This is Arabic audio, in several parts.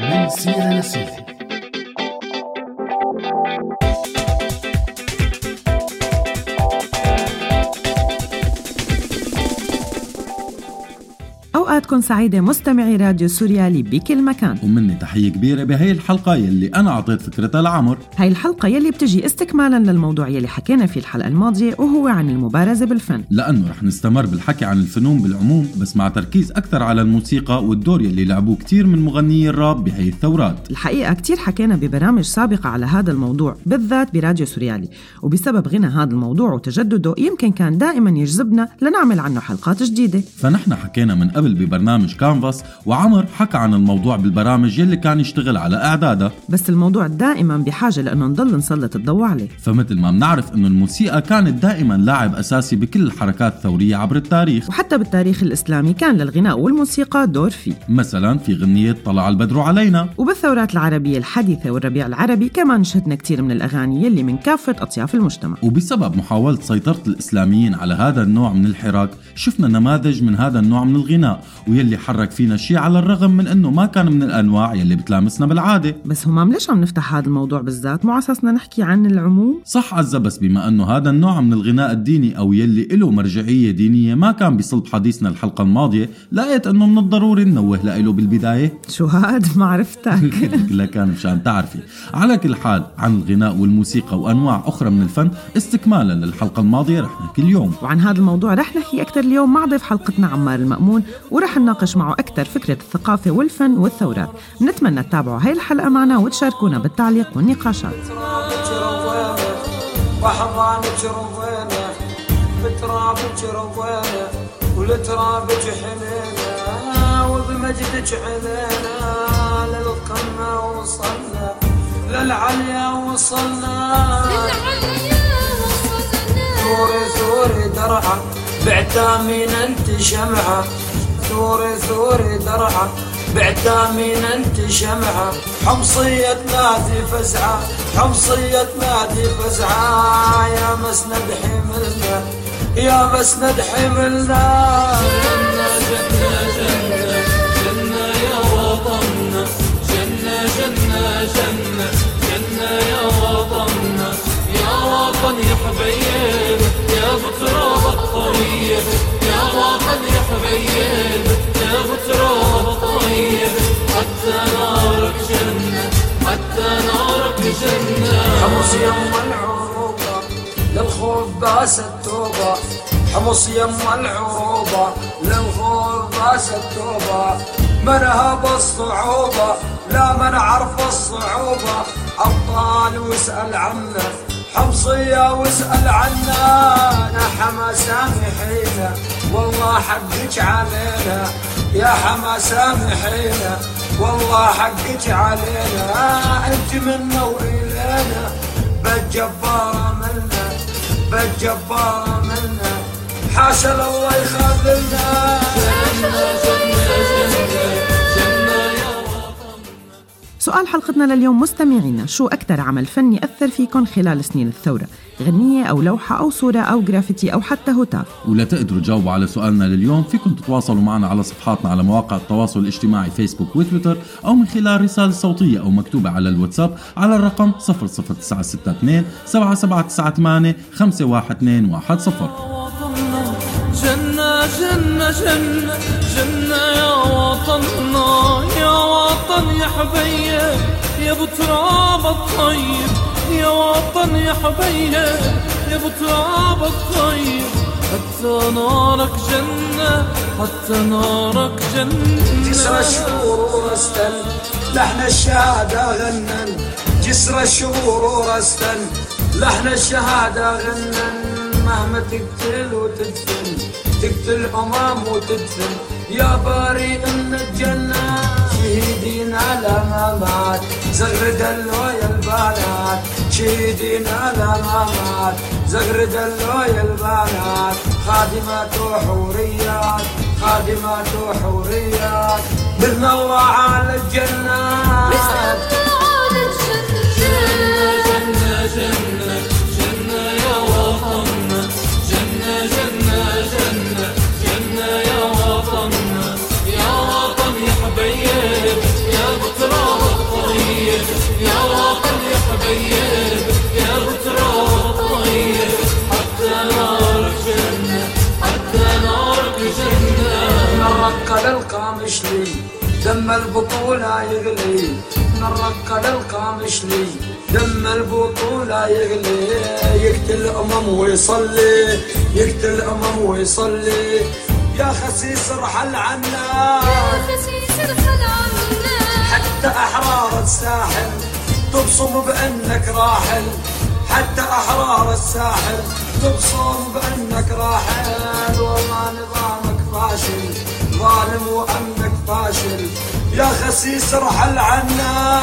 من سيرة أوقاتكم سعيدة مستمعي راديو سوريالي بكل مكان. ومني تحية كبيرة بهي الحلقة يلي أنا أعطيت فكرتها لعمر هاي الحلقة يلي بتجي استكمالا للموضوع يلي حكينا فيه الحلقة الماضية وهو عن المبارزة بالفن. لأنه رح نستمر بالحكي عن الفنون بالعموم بس مع تركيز أكثر على الموسيقى والدور يلي لعبوه كتير من مغنيي الراب بهي الثورات. الحقيقة كتير حكينا ببرامج سابقة على هذا الموضوع بالذات براديو سوريالي. وبسبب غنى هذا الموضوع وتجدده يمكن كان دائما يجذبنا لنعمل عنه حلقات جديدة. فنحن حكينا من قبل ببرنامج كانفاس وعمر حكى عن الموضوع بالبرامج يلي كان يشتغل على إعدادها بس الموضوع دائما بحاجة لأنه نضل نسلط الضوء عليه. فمثل ما بنعرف إنه الموسيقى كانت دائما لاعب أساسي بكل الحركات الثورية عبر التاريخ. وحتى بالتاريخ الإسلامي كان للغناء والموسيقى دور فيه. مثلا في غنية طلع البدر علينا. وبالثورات العربية الحديثة والربيع العربي كمان شهدنا كتير من الأغاني يلي من كافة أطياف المجتمع. وبسبب محاولة سيطرة الإسلاميين على هذا النوع من الحراك شفنا نماذج من هذا النوع من الغناء. واللي حرك فينا شيء على الرغم من أنه ما كان من الأنواع يلي بتلامسنا بالعادة. بس همام ليش عم نفتح هذا الموضوع بالذات؟ مو على أساسنا نحكي عن العموم؟ صح عزة بس بما أنه هذا النوع من الغناء الديني أو يلي له مرجعية دينية ما كان بصلب حديثنا الحلقة الماضية لقيت أنه من الضروري ننوه له بالبداية. شو هاد؟ ما عرفتك. لا كان مشان تعرفي. على كل حال عن الغناء والموسيقى وأنواع أخرى من الفن استكمالا للحلقة الماضية رح نحكي اليوم وعن هذا الموضوع رح نحكي أكثر اليوم مع ضيف حلقتنا عمار المأمون. ورح نناقش معه أكثر فكرة الثقافة والفن والثورات نتمنى تتابعوا هاي الحلقة معنا وتشاركونا بالتعليق والنقاشات وبمجدك علينا للقمة وصلنا للعليا وصلنا ثوري ثوري درعا بعتامين انت شمعة ثوري ثوري درعا بعتامين أنت شمعة حمصية نادي فزعة حمصية نادي فزعة يا مسند حملنا يا مسند حملنا. جنة جنة جنة جنة يا وطننا. جنة جنة جنة جنة يا وطننا. يا وطن يا حبيب نارك جنة. حمص يم العروبة للخوف بأس التوبة. حمص يم العروبة للخوف بأس التوبة. منهب الصعوبة لا من عرف الصعوبة. أبطال واسأل عنا حمصية واسأل عنا. يا حما سامحينا والله حقك علينا. يا حما سامحينا والله حقك علينا. انت منا وإلينا بالجبارة منا بالجبارة منا حاشا الله يخذلنا. سؤال حلقتنا لليوم مستمعينا شو أكثر عمل فني أثر فيكم خلال سنين الثورة؟ غنية أو لوحة أو صورة أو جرافيتي أو حتى هتاف ولا تقدروا تجاوبوا على سؤالنا لليوم فيكم تتواصلوا معنا على صفحاتنا على مواقع التواصل الاجتماعي فيسبوك وتويتر أو من خلال رسالة صوتية أو مكتوبة على الواتساب على الرقم 00962 7798 51210 وطننا جنة جنة جنة. وطننا يا وطن يا حبيب يا بتراب الطيب. يا وطن يا حبيب يا بتراب الطيب. حتى نارك جنة حتى نارك جنة. جسر الشهور ورستن لحن الشهادة غنن. جسر الشهور ورستن لحن الشهادة غنن. مهما تقتل وتدفن تقتل أمام وتدفن. يا باري إن الجنة شهيدين على ما مات زغرد اللويا البنات شهيدين على ما مات زغرد اللويا البنات خادمات وحوريات خادمات وحوريات. بالنور على الجنة. دم البطولة يغلي نرق للقامشلي دم البطولة يغلي يقتل أمم ويصلي يقتل أمم ويصلي. يا خسيس ارحل عنا. حتى أحرار الساحل تبصم بأنك راحل. حتى أحرار الساحل تبصم بأنك راحل. والله نظامك فاشل ظالم وأمنك فاشل. يا خسيس ارحل عنا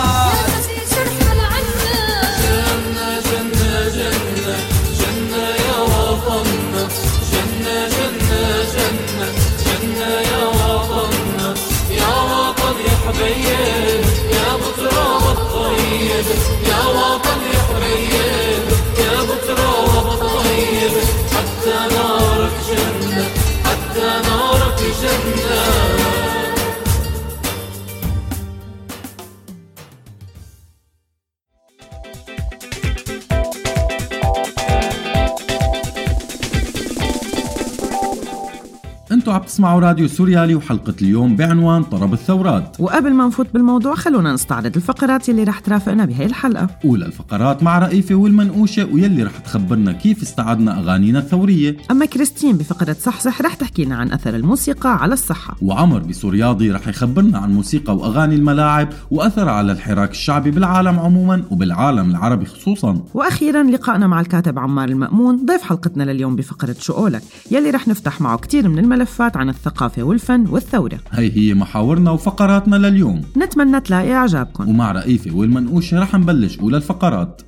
تسمعوا راديو سوريالي وحلقة اليوم بعنوان طرب الثورات. وقبل ما نفوت بالموضوع خلونا نستعرض الفقرات اللي رح ترافقنا بهي الحلقة. أولى الفقرات مع رئيفة والمنقوشة ويلي رح تخبرنا كيف استعدنا أغانينا الثورية. أما كريستين بفقرة صحصح رح تحكي لنا عن أثر الموسيقى على الصحة. وعمر بسورياضي رح يخبرنا عن موسيقى وأغاني الملاعب وأثرها على الحراك الشعبي بالعالم عموما وبالعالم العربي خصوصا. وأخيرا لقائنا مع الكاتب عمار المأمون ضيف حلقتنا لليوم بفقرة شو قولك يلي رح نفتح معه كتير من الملفات عن الثقافة والفن والثورة. هي هي محاورنا وفقراتنا لليوم. نتمنى تلاقي إعجابكم. ومع رئيفة والمنقوشة رح نبلش أولى الفقرات.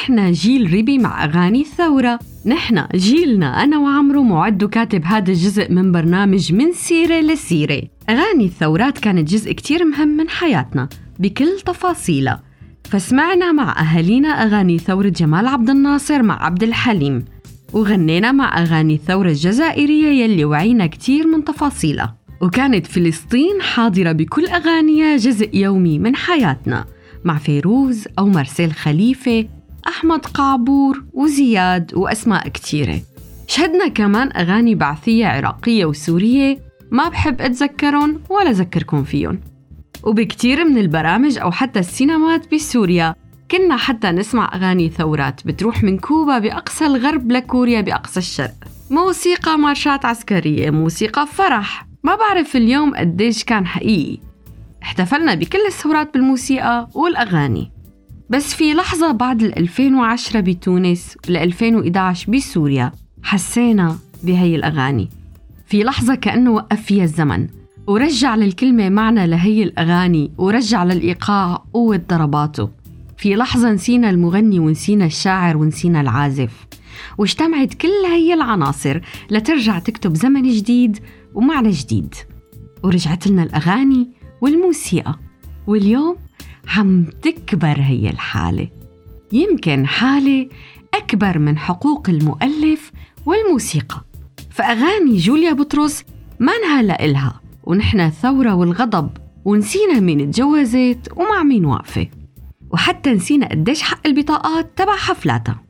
نحن جيل ربي مع أغاني الثورة نحن جيلنا أنا وعمرو معد وكاتب هذا الجزء من برنامج من سيرة لسيرة. أغاني الثورات كانت جزء كتير مهم من حياتنا بكل تفاصيلها. فسمعنا مع أهالينا أغاني ثورة جمال عبد الناصر مع عبد الحليم. وغنينا مع أغاني الثورة الجزائرية يلي وعينا كتير من تفاصيلها. وكانت فلسطين حاضرة بكل أغانيها جزء يومي من حياتنا مع فيروز أو مرسيل خليفة. أحمد قعبور وزياد وأسماء كتيرة شهدنا كمان أغاني بعثية عراقية وسورية ما بحب أتذكرهم ولا أذكركم فيهم. وبكتير من البرامج أو حتى السينمات بسوريا كنا حتى نسمع أغاني ثورات بتروح من كوبا بأقصى الغرب لكوريا بأقصى الشرق. موسيقى مارشات عسكرية موسيقى فرح. ما بعرف اليوم قديش كان حقيقي. احتفلنا بكل الثورات بالموسيقى والأغاني. بس في لحظة بعد ال 2010 بتونس ل 2011 بسوريا حسينا بهي الأغاني. في لحظة كأنه وقف فيها الزمن. ورجع للكلمة معنى لهي الأغاني ورجع للإيقاع قوة ضرباته. في لحظة نسينا المغني ونسينا الشاعر ونسينا العازف. واجتمعت كل هي العناصر لترجع تكتب زمن جديد ومعنى جديد. ورجعت لنا الأغاني والموسيقى. واليوم عم تكبر هي الحالة. يمكن حالة أكبر من حقوق المؤلف والموسيقى. فأغاني جوليا بطرس ما انهلا إلها ونحن الثورة والغضب ونسينا مين تجوزت ومع مين واقفة. وحتى نسينا قديش حق البطاقات تبع حفلاتها.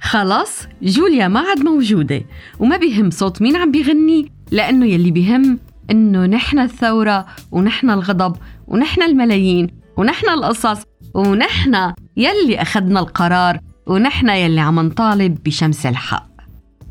خلاص جوليا ما عاد موجودة وما بيهم صوت مين عم بيغني لأنه يلي بيهم إنه نحن الثورة ونحن الغضب ونحن الملايين ونحن القصص ونحن يلي أخذنا القرار ونحن يلي عم نطالب بشمس الحق.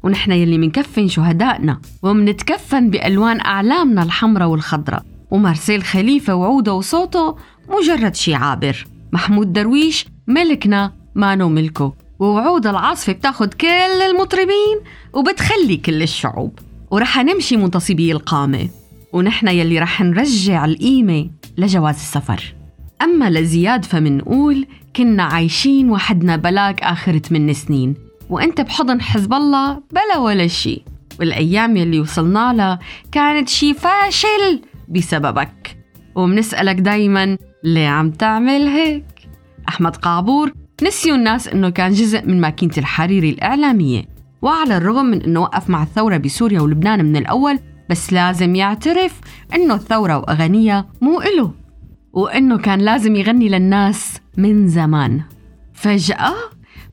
ونحن يلي منكفن شهدائنا ومنتكفن بألوان أعلامنا الحمراء والخضراء. ومارسيل خليفة وعودة وصوته مجرد شي عابر. محمود درويش ملكنا مانو ملكه ووعود العاصفة بتاخد كل المطربين وبتخلي كل الشعوب. ورح نمشي منتصبي القامة. ونحن يلي رح نرجع القيمة لجواز السفر. أما لزياد فمنقول كنا عايشين وحدنا بلاك آخر 8 سنين. وأنت بحضن حزب الله بلا ولا شي والأيام يلي وصلنا لها كانت شي فاشل بسببك. ومنسألك دايما ليه عم تعمل هيك؟ أحمد قعبور نسيوا الناس إنه كان جزء من ماكينة الحريري الإعلامية. وعلى الرغم من إنه وقف مع الثورة بسوريا ولبنان من الأول بس لازم يعترف إنه الثورة وأغانيها مو إله. وإنه كان لازم يغني للناس من زمان. فجأة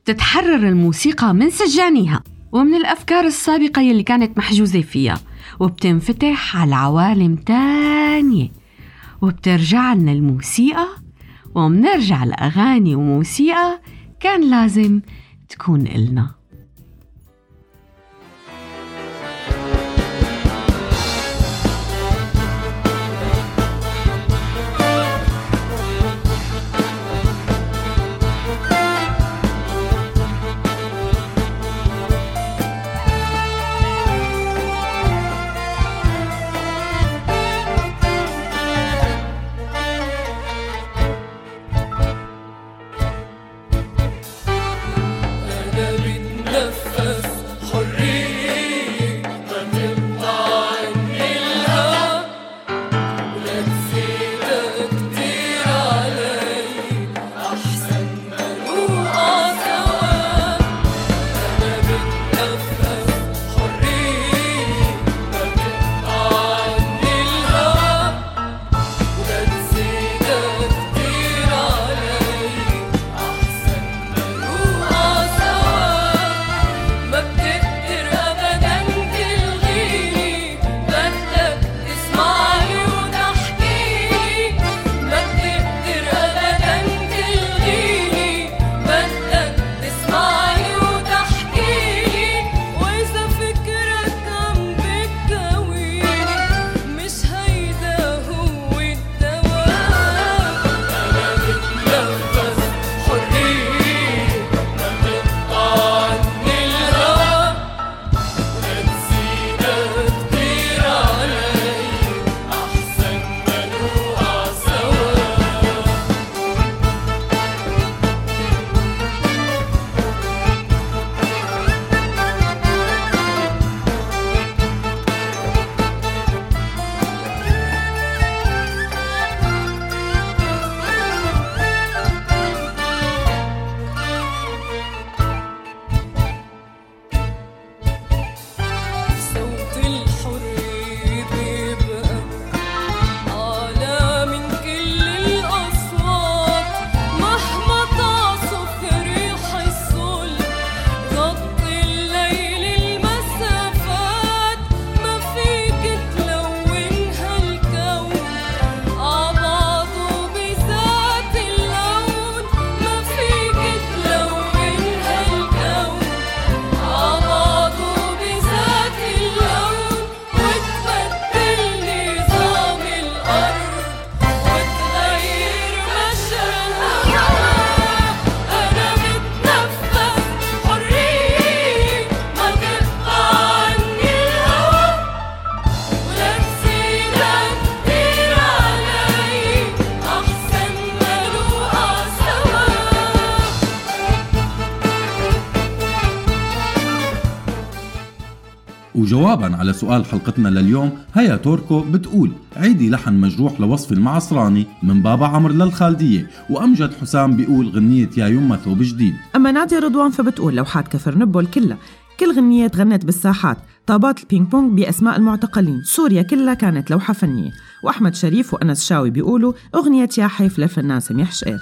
بتتحرر الموسيقى من سجانيها ومن الأفكار السابقة يلي كانت محجوزة فيها وبتنفتح على عوالم تانية. وبترجع لنا الموسيقى ومنرجع لأغاني وموسيقى كان لازم تكون إلنا. وجوابا على سؤال حلقتنا لليوم هيا توركو بتقول عيدي لحن مجروح لوصفي المعصراني من بابا عمرو للخالدية وأمجد حسام بيقول غنية يا يمه ثوب جديد. أما نادية رضوان فبتقول لوحات كفر نبل كلها كل غنية تغنت بالساحات طابات البينج بونج بأسماء المعتقلين سوريا كلها كانت لوحة فنية. وأحمد شريف وأنس شاوي بيقولوا أغنية يا حيف للفنان سميح شقير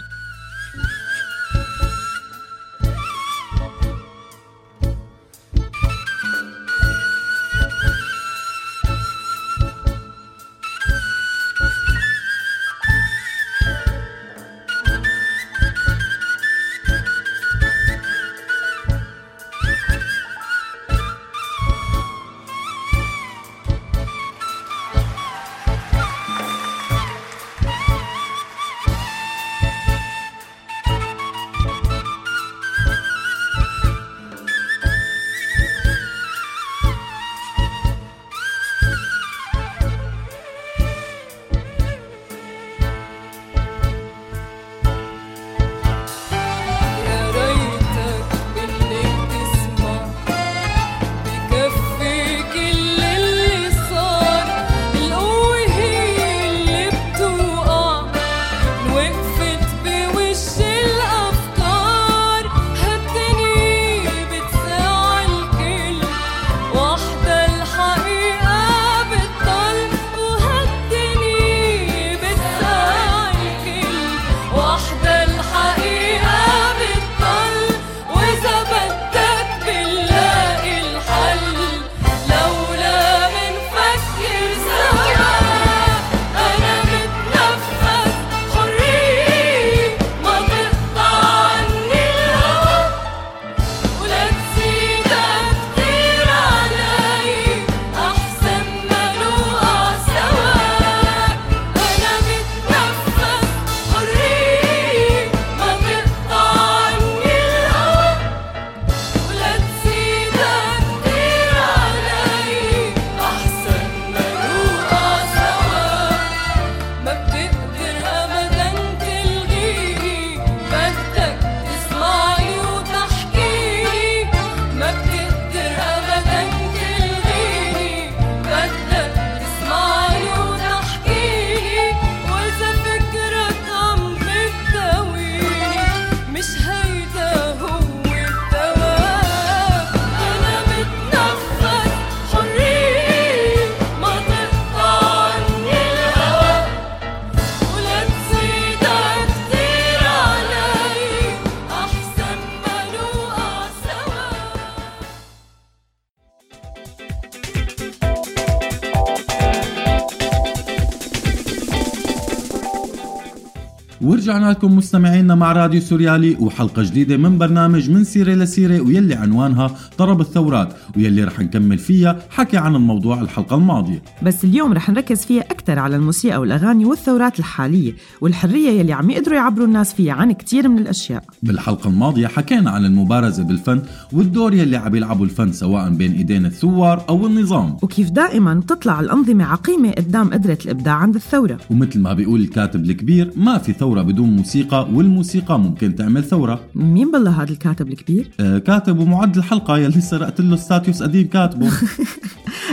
ورجعنا لكم مستمعينا مع راديو سوريالي وحلقة جديدة من برنامج من سيرة لسيرة ويلي عنوانها طرب الثورات ويلي رح نكمل فيها حكي عن الموضوع الحلقة الماضية. بس اليوم رح نركز فيها أكثر على الموسيقى والأغاني والثورات الحالية والحرية يلي عم يقدروا يعبروا الناس فيها عن كتير من الأشياء. بالحلقة الماضية حكينا عن المبارزة بالفن والدور يلي عم يلعبوا الفن سواء بين إيدين الثوار أو النظام. وكيف دائما تطلع الأنظمة عقيمة قدام قدرة الإبداع عند الثورة. ومثل ما بيقول الكاتب الكبير ما في ثورة بدون موسيقى والموسيقى ممكن تعمل ثورة. مين بالله هذا الكاتب الكبير؟ آه كاتب ومعد الحلقة يلي سرقت له ستاتيوس قديم كاتبه.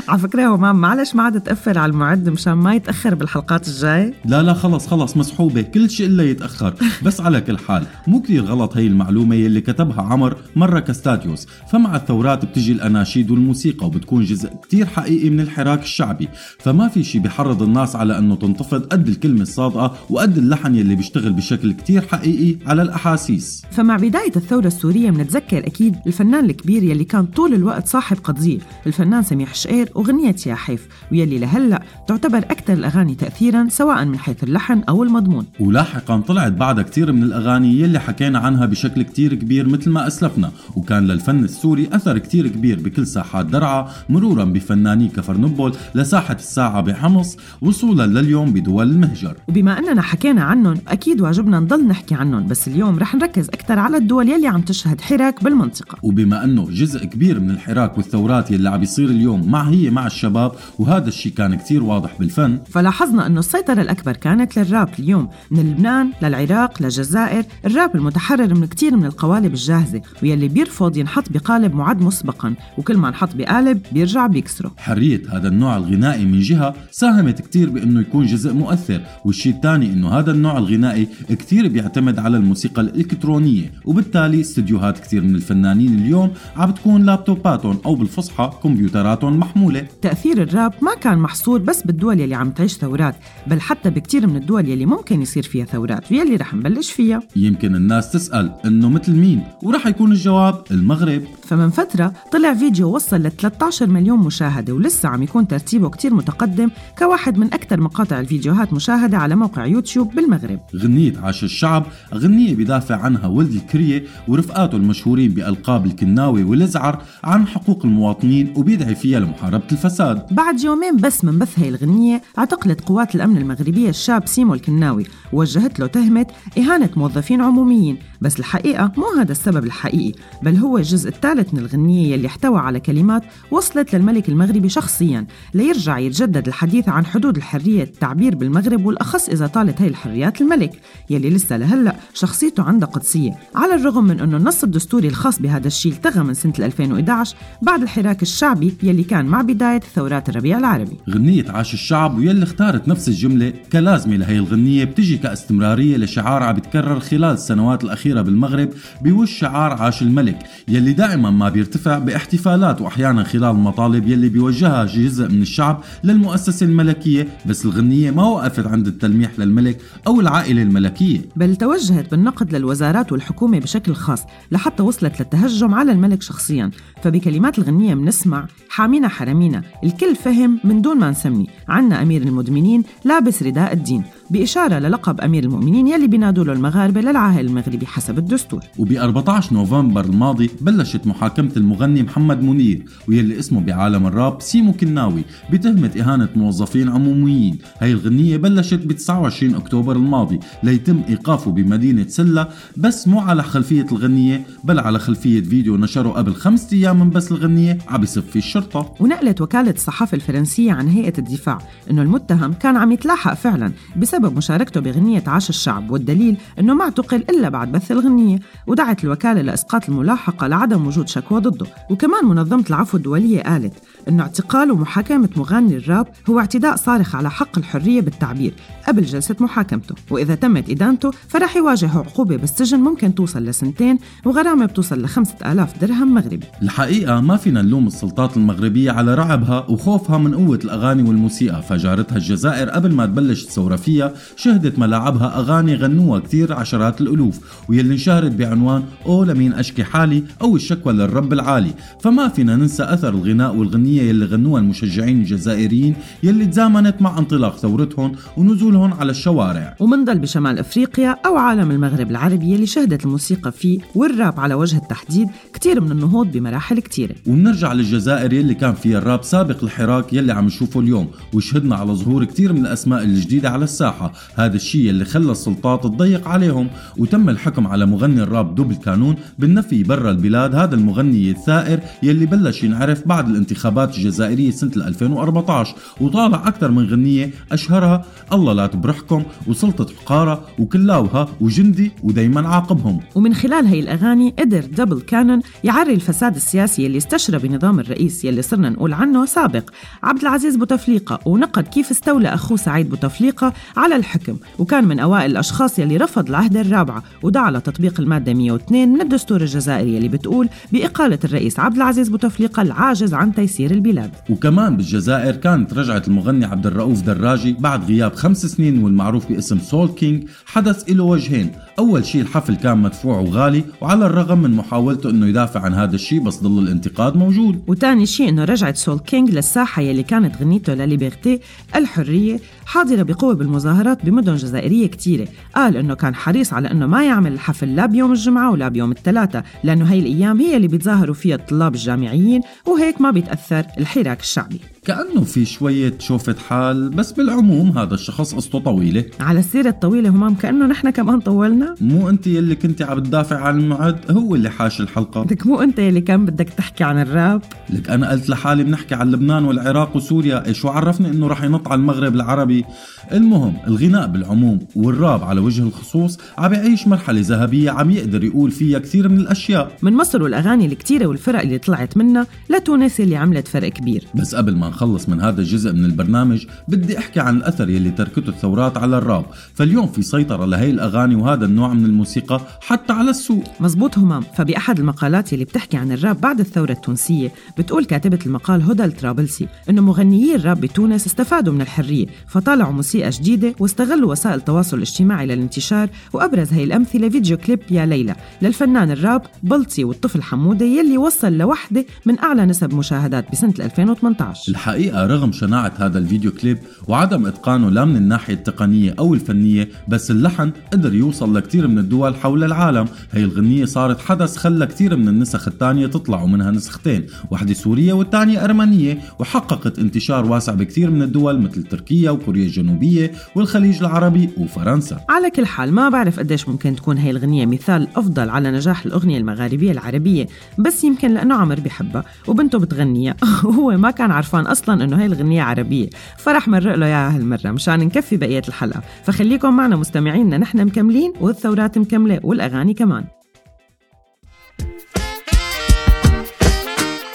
على فكرة هو ما معلش ما عاد تأثر على المعد مشان ما يتأخر بالحلقات الجاي لا لا خلص خلص مسحوبة كل شيء إلا يتأخر. بس على كل حال مو كثير غلط هي المعلومة يلي كتبها عمر مرة كستاتيوس. فمع الثورات بتجي الأناشيد والموسيقى وبتكون جزء كتير حقيقي من الحراك الشعبي. فما في شيء بيحرض الناس على أنه تنتفض قد الكلمة الصادقة وقد اللحن يلي بيشتغل بشكل كتير حقيقي على الأحاسيس. فمع بداية الثورة السورية منتذكر أكيد الفنان الكبير يلي كان طول الوقت صاحب قضية الفنان سميح شقير وغنية يا حيف ويلي لهلأ تعتبر أكثر الأغاني تأثيرا سواء من حيث اللحن أو المضمون. ولاحقا طلعت بعدها كتير من الأغاني يلي حكينا عنها بشكل كتير كبير مثل ما أسلفنا وكان للفن السوري أثر كتير كبير بكل ساحات درعا مرورا بفناني كفرنبل لساحة الساعة بحمص وصولا لليوم بدول المهجر. وبما أننا حكينا عنهم أكيد واجبنا نضل نحكي عنهم بس اليوم رح نركز أكثر على الدول يلي عم تشهد حراك بالمنطقة. وبما أنه جزء كبير من الحراك والثورات يلي عم يصير اليوم مع هي مع الشباب وهذا الشيء كان كتير واضح بالفن. فلاحظنا أنه السيطرة الأكبر كانت للراب اليوم من لبنان للعراق للجزائر. الراب المتحرر من كتير من القوالب الجاهزة ويلي بيرفض ينحط بقالب معد مسبقا وكل ما انحط بقالب بيرجع بيكسره. حرية هذا النوع الغنائي من جهة ساهمت كتير بأنه يكون جزء مؤثر والشيء الثاني أنه هذا النوع الغنائي كتير بيعتمد على الموسيقى الإلكترونية وبالتالي استديوهات كتير من الفنانين اليوم عم بتكون لابتوباتهم أو بالفصحى كمبيوتراتهم محمولة. تأثير الراب ما كان محصور بس بالدول يلي عم تعيش ثورات بل حتى بكتير من الدول يلي ممكن يصير فيها ثورات ويلي رح نبلش فيها. يمكن الناس تسأل أنه مثل مين؟ ورح يكون الجواب المغرب. فمن فترة طلع فيديو وصل ل 13 مليون مشاهدة ولسه عم يكون ترتيبه كتير متقدم كواحد من أكثر مقاطع الفيديوهات مشاهدة على موقع يوتيوب بالمغرب. غنية عاش الشعب غنية بدافع عنها ولد الكرية ورفقاته المشهورين بألقاب الكناوي والزعر عن حقوق المواطنين وبيدعي فيها لمحاربة الفساد. بعد يومين بس من بث هي الغنية اعتقلت قوات الأمن المغربية الشاب سيمو الكناوي ووجهت له تهمة إهانة موظفين عموميين. بس الحقيقة مو هذا السبب الحقيقي بل هو الجزء الثالث من الغنية يلي احتوى على كلمات وصلت للملك المغربي شخصيا. ليرجع يتجدد الحديث عن حدود الحرية التعبير بالمغرب والأخص إذا طالت هي الحريات الملك. يلي لسه لهلأ شخصيته عندها قدسية على الرغم من أنه النص الدستوري الخاص بهذا الشيء التغى من سنة 2011 بعد الحراك الشعبي يلي كان مع بداية ثورات الربيع العربي. غنية عاش الشعب ويلي اختارت نفس الجملة كلازمة لهي الغنية بتجي كاستمرارية لشعار عم بيتكرر خلال السنوات الأخيرة بالمغرب بوش شعار عاش الملك يلي دائما ما بيرتفع باحتفالات وأحيانا خلال المطالب يلي بيوجهها جزء من الشعب للمؤسسة الملكية بس الغنية ما وقفت عند التلميح للملك أو العائلة الملكية بل توجهت بالنقد للوزارات والحكومة بشكل خاص لحتى وصلت للتهجم على الملك شخصيا. فبكلمات الغنية منسمع حامينا حرمينا الكل فهم من دون ما نسمي عنا أمير المدمنين لابس رداء الدين. بإشارة للقب أمير المؤمنين يلي بينادوا له المغاربة للعاهل المغربي حسب الدستور. وب 14 نوفمبر الماضي بلشت محاكمة المغني محمد منير ويلي اسمه بعالم الراب سيمو كناوي بتهمة إهانة موظفين عموميين. هاي الغنية بلشت ب 29 أكتوبر الماضي ليتم إيقافه بمدينة سلة بس مو على خلفية الغنية بل على خلفية فيديو نشره قبل خمسة أيام من بس الغنية عم يصف فيه الشرطة. ونقلت وكالة الصحافة الفرنسية عن هيئة الدفاع أنه المتهم كان عم يتلاحق فعلا بسبب مشاركته بغنية عاش الشعب والدليل أنه ما اعتقل إلا بعد بث الغنية ودعت الوكالة لإسقاط الملاحقة لعدم وجود شكوى ضده. وكمان منظمة العفو الدولية قالت أنه اعتقال ومحاكمة مغني الراب هو اعتداء صارخ على حق الحرية بالتعبير قبل جلسة محاكمته. وإذا تمت إدانته فرح يواجه عقوبة بالسجن ممكن توصل لسنتين وغرامة بتوصل لخمسة آلاف درهم مغربي. الحقيقة ما فينا نلوم السلطات المغربية على رعبها وخوفها من قوة الأغاني والموسيقى فجارتها الجزائر قبل ما تبلش الثورة فيها شهدت ملاعبها أغاني غنوها كتير عشرات الألوف ويلي انشهرت بعنوان أو لمين أشكي حالي أو الشكوى للرب العالي فما فينا ننسى أثر الغناء والغنية يلي غنوها المشجعين الجزائريين يلي تزامنت مع انطلاق ثورتهم ونزولهم على الشوارع. ومنضل بشمال أفريقيا أو عالم المغرب العربي اللي شهدت الموسيقى فيه والراب على وجه التحديد كتير من النهوض بمراحل كتيرة. وبنرجع للجزائر يلي كان فيها الراب سابق الحراك يلي عم نشوفه اليوم وشهدنا على ظهور كتير من الأسماء الجديدة على الساحة. هذا الشيء يلي خلى السلطات تضيق عليهم. وتم الحكم على مغني الراب دوب الكانون بالنفي برا البلاد. هذا المغني الثائر يلي بلش ينعرف بعد الانتخابات الجزائرية سنة 2014 وطالع أكثر من غنية أشهرها. الله لا تبرحكم. وسلطة حقارة وكلاوها وجندي ودايما عاقبهم. ومن خلال هي الأغاني قدر دبل كانون يعري الفساد السياسي اللي استشرى بنظام الرئيس يلي صرنا نقول عنه سابق. عبد العزيز بوتفليقة. ونقد كيف استولى أخوه سعيد بوتفليقة الحكم وكان من أوائل الأشخاص يلي رفض العهدة الرابعة ودعا لتطبيق المادة 102 من الدستور الجزائري يلي بتقول بإقالة الرئيس عبد العزيز بوتفليقة العاجز عن تيسير البلاد. وكمان بالجزائر كانت رجعت المغني عبد الرؤوف دراجي بعد غياب خمس سنين والمعروف باسم سول كينج حدث له وجهين أول شيء الحفل كان مدفوع وغالي وعلى الرغم من محاولته أنه يدافع عن هذا الشيء بس ضل الانتقاد موجود. وتاني شيء إنه رجعت سول كينج للساحة يلي كانت غنيته ل Liberté الحرية حاضرة بقوة بالمظاهرات بمدن جزائرية كتيرة. قال إنه كان حريص على إنه ما يعمل الحفل لا بيوم الجمعة ولا بيوم الثلاثاء لأنه هي الأيام هي اللي بيتظاهروا فيها الطلاب الجامعيين وهيك ما بيتأثر الحراك الشعبي. كأنه في شوية شوفة حال بس بالعموم هذا الشخص قصته طويلة. على السيرة الطويلة همام كأنه نحن كمان طولنا. مو أنت يلي كنتي عم تدافع عن المعد هو اللي حاش الحلقة. بدك مو أنت يلي كان بدك تحكي عن الراب. لك أنا قلت لحالي بنحكي عن لبنان والعراق وسوريا إيش؟ شو عرفني إنه رح ينط على المغرب العربي. المهم الغناء بالعموم والراب على وجه الخصوص عم يعيش مرحلة ذهبية عم يقدر يقول فيها كثير من الأشياء. من مصر والأغاني الكتيرة والفرق اللي طلعت منها لتونس اللي عملت فرق كبير. بس قبل ما نخلص من هذا الجزء من البرنامج بدي أحكي عن الأثر يلي تركته الثورات على الراب. فاليوم في سيطرة لهي الأغاني وهذا النوع من الموسيقى حتى على السوق. مزبوط همام فبأحد المقالات اللي بتحكي عن الراب بعد الثورة التونسية بتقول كاتبة المقال هدى الطرابلسي إنه مغنيي الراب بتونس استفادوا من الحرية فطالعوا موسيقى جديدة واستغلوا وسائل التواصل الاجتماعي للانتشار وأبرز هي الأمثلة فيديو كليب يا ليلى للفنان الراب بلطي والطفل حمودة يلي وصل لوحدة من أعلى نسب مشاهدات بسنة 2018 الحقيقة رغم شناعة هذا الفيديو كليب وعدم إتقانه لا من الناحية التقنية أو الفنية بس اللحن قدر يوصل لكثير من الدول حول العالم. هي الغنية صارت حدث خلى كثير من النسخ الثانية تطلع ومنها نسختين واحدة سورية والثانية أرمنية وحققت انتشار واسع بكثير من الدول مثل تركيا وكوريا الجنوبية. والخليج العربي وفرنسا. على كل حال ما بعرف قديش ممكن تكون هي الغنية مثال أفضل على نجاح الأغنية المغاربية العربية بس يمكن لأنه عمر بحبها وبنته بتغنيها. وهو ما كان عرفان أصلا أنه هي الغنية عربية فرح مرق له إياها هالمرة مشان نكفي بقية الحلقة. فخليكم معنا مستمعينا نحن مكملين والثورات مكملة والأغاني كمان.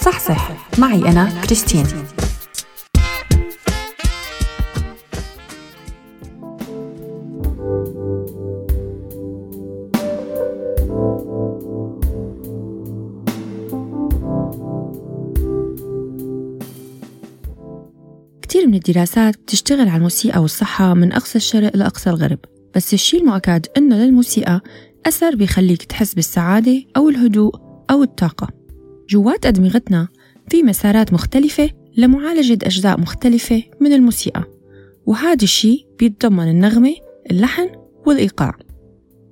صح صح معي أنا كريستين. الدراسات بتشتغل على الموسيقى والصحة من أقصى الشرق لأقصى الغرب. بس الشي المؤكد إنه للموسيقى أثر بيخليك تحس بالسعادة أو الهدوء أو الطاقة. جوات أدمغتنا في مسارات مختلفة لمعالجة أجزاء مختلفة من الموسيقى وهذا الشي بيتضمن النغمة، اللحن والإيقاع.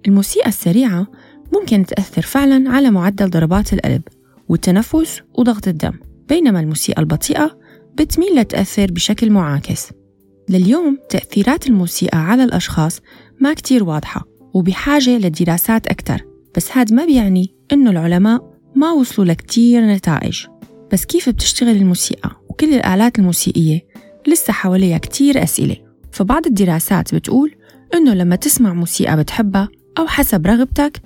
الموسيقى السريعة ممكن تأثر فعلا على معدل ضربات القلب والتنفس وضغط الدم بينما الموسيقى البطيئة بتميل لتأثر بشكل معاكس. لليوم تأثيرات الموسيقى على الأشخاص ما كتير واضحة وبحاجة لدراسات أكثر بس هذا ما بيعني إنه العلماء ما وصلوا لكتير نتائج. بس كيف بتشتغل الموسيقى وكل الآلات الموسيقية؟ لسه حواليها كتير أسئلة. فبعض الدراسات بتقول إنه لما تسمع موسيقى بتحبها أو حسب رغبتك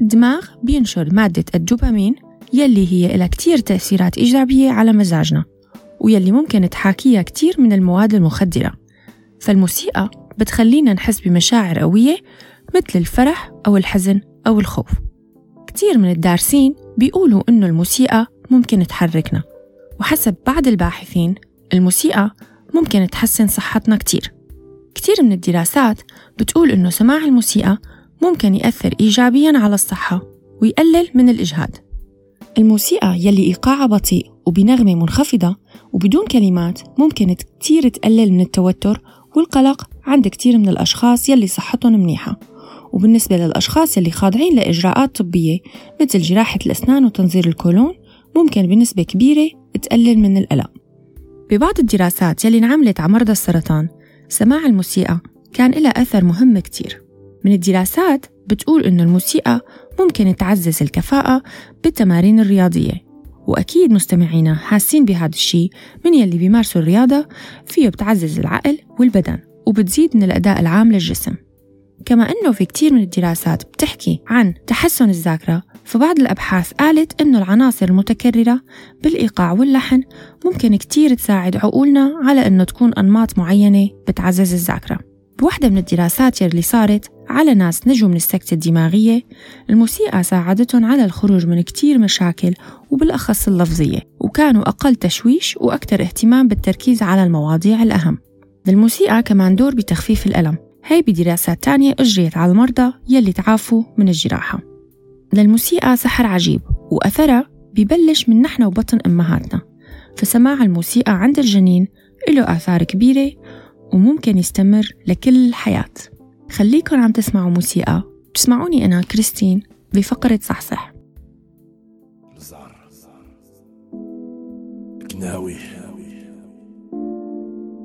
الدماغ بينشر مادة الدوبامين يلي هي لها كتير تأثيرات إيجابية على مزاجنا. ويلي ممكن تحاكيها كتير من المواد المخدرة. فالموسيقى بتخلينا نحس بمشاعر قوية مثل الفرح أو الحزن أو الخوف. كتير من الدارسين بيقولوا إنه الموسيقى ممكن تحركنا وحسب بعض الباحثين الموسيقى ممكن تحسن صحتنا كتير. كتير من الدراسات بتقول إنه سماع الموسيقى ممكن يأثر إيجابياً على الصحة ويقلل من الإجهاد. الموسيقى يلي إيقاعها بطيء وبنغمة منخفضة وبدون كلمات ممكن كتير تقلل من التوتر والقلق عند كتير من الأشخاص يلي صحتهم منيحة. وبالنسبة للأشخاص يلي خاضعين لإجراءات طبية مثل جراحة الأسنان وتنظير الكولون ممكن بنسبة كبيرة تقلل من القلق ببعض الدراسات يلي انعملت على مرضى السرطان سماع الموسيقى كان لها أثر مهم كتير. من الدراسات بتقول إنه الموسيقى ممكن تعزز الكفاءة بالتمارين الرياضية. وأكيد مستمعينا حاسين بهذا الشيء من يلي بيمارسوا الرياضة فيه بتعزز العقل والبدن وبتزيد من الأداء العام للجسم. كما أنه في كتير من الدراسات بتحكي عن تحسن الذاكرة فبعض الأبحاث قالت أنه العناصر المتكررة بالإيقاع واللحن ممكن كتير تساعد عقولنا على أنه تكون أنماط معينة بتعزز الذاكرة. بوحدة من الدراسات يلي صارت على ناس نجوا من السكتة الدماغية الموسيقى ساعدتهم على الخروج من كتير مشاكل وبالأخص اللفظية وكانوا أقل تشويش وأكثر اهتمام بالتركيز على المواضيع الأهم. للموسيقى كمان دور بتخفيف الألم. هي بدراسات تانية أجريت على المرضى يلي تعافوا من الجراحة. للموسيقى سحر عجيب وأثرها ببلش من نحن وبطن أمهاتنا. فسماع الموسيقى عند الجنين له آثار كبيرة وممكن يستمر لكل الحياة خليكن عم تسمعوا موسيقى. بتسمعوني أنا كريستين بفقرة صحصح. الزهر القناوي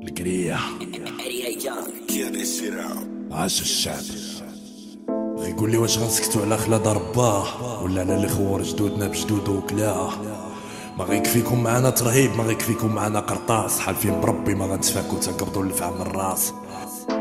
القرية. عاش الشعب. بغي يقول لي واش غنسكتو على خلاد رباه ولا على الاخوار جدودنا بجدود وكلاه ما غيكفيكم معانا ترهيب ما غيكفيكم معانا قرطاس. حالفين بربي ما غنتفاكو تنقبضوا الفعل من الراس.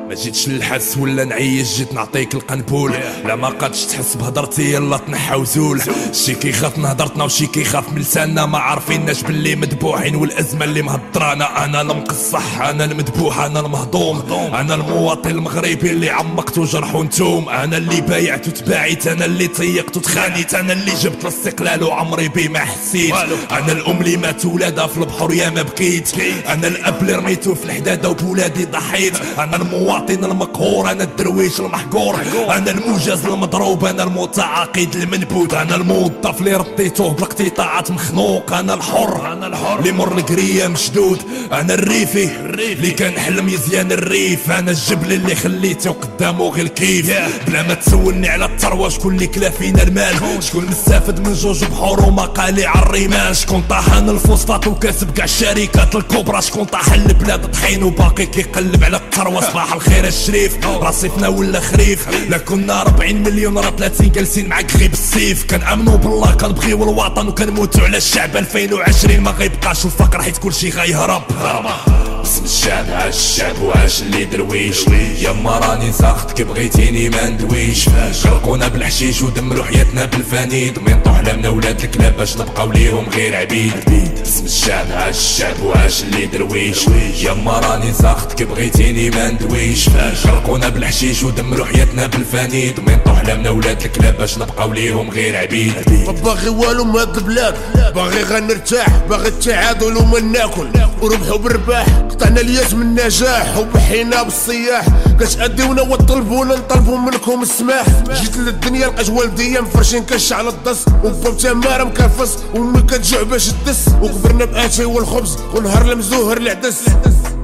ما جيتش نلحس ولا نعيش جيت نعطيك القنبول. لا ما قادش تحس بهضرتي يلا تنحى وزول شي كيخاف من هضرتنا وشي كيخاف من لساننا. ما عارفيناش باللي مذبوحين والأزمة اللي مهضرانا. أنا المقصح أنا المذبوح أنا المهضوم. أنا المواطن المغربي اللي عمقت وجرح ونتوم أنا اللي بايعت وتباعيت أنا اللي طيقت وتخانيت. أنا اللي جبت الاستقلال وعمري بيه ما حسيت. أنا الأم اللي مات ولادها في البحر يا ما بكيت أنا الأب اللي رميته في الحدادة وبولادي ضحيت. أنا المواطن المقهور أنا الدرويش المحقور أنا الموجز المضروب أنا المتعاقد المنبوذ أنا الموظف اللي رديتوه بالاقتطاعات مخنوق أنا الحر أنا الحر. اللي مر القرية مشدود أنا الريفي اللي كان حلم يزيان الريف أنا الجبل اللي خليته قدامه غير الكيف. بلا ما تسولني على الثروة شكون اللي كلا فينا المال؟ شكون؟ مستافد من جوج بحور ومقالي على الرمال؟ شكون طاحن الفوسفات وكاسب كاع الشركات الكبرى؟ شكون طاحن البلاد طحين وباقي كيقلب على الثروة؟ صباح الخير الشريف. رصيفنا ولا خريف. لا كنا 40 مليون راه 30 جالسين معاك غير بالسيف كنأمنوا بالله كنبغيو الوطن وكنموتوا على الشعب 2020 ما غيبقاش الفقر حيت كلشي غيهرب. باسم الشعب عاش الشعب وعاش اللي درويش. يما راني ساخت كي بغيتيني ما ندويش. غرقونا بالحشيش ودمروا حياتنا بالفانيد. مينطو حلامنا ولاد الكلاب باش نبقاو ليهم غير عبيد. باسم الشعب عاش الشعب وعاش اللي درويش. يما راني ساخت كي بغيتيني ما ندويش. غرقونا بالحشيش ودمروا حياتنا بالفانيد. مينطو حلامنا ولاد الكلاب باش نبقاو ليهم غير عبيد. باغي والو من هاد البلاد باغي غنرتاح باغي التعادل وما ناكل. وربحوا بالرباح قطعنا الياس من النجاح وبحينا بالصياح. كتأديونا وطلبونا نطلبوا منكم السماح. جيت للدنيا لقيت والديا مفرشين كش على الدس وباب تمارة مكرفس وامي كتجوع باش تدس. وكبرنا باتاي والخبز ونهار المزوهر العدس.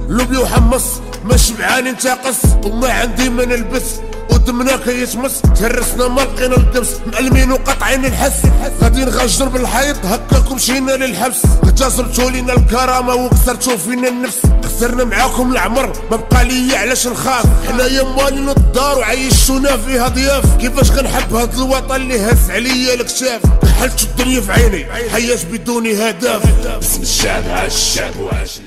لوبيا وحمص ما شبعان نتاقص وما عندي ما نلبس ودمنا كيتمس تهرسنا ما لقينا الدبس مألمين وقاطعين الحس. غادي نغجر بالحيط هكاكم مشينا للحبس. اغتصبتوا لينا الكرامة وكسرتوا فينا النفس. خسرنا معاكم العمر ما بقى ليا علاش نخاف. حنايا مالين الدار وعيشونا فيها ضياف كيفاش غنحب هاد الوطن اللي هز عليا الكتاف كحلت الدنيا في عيني حياة بدون هدف. باسم الشعب عاش الشعب وعاش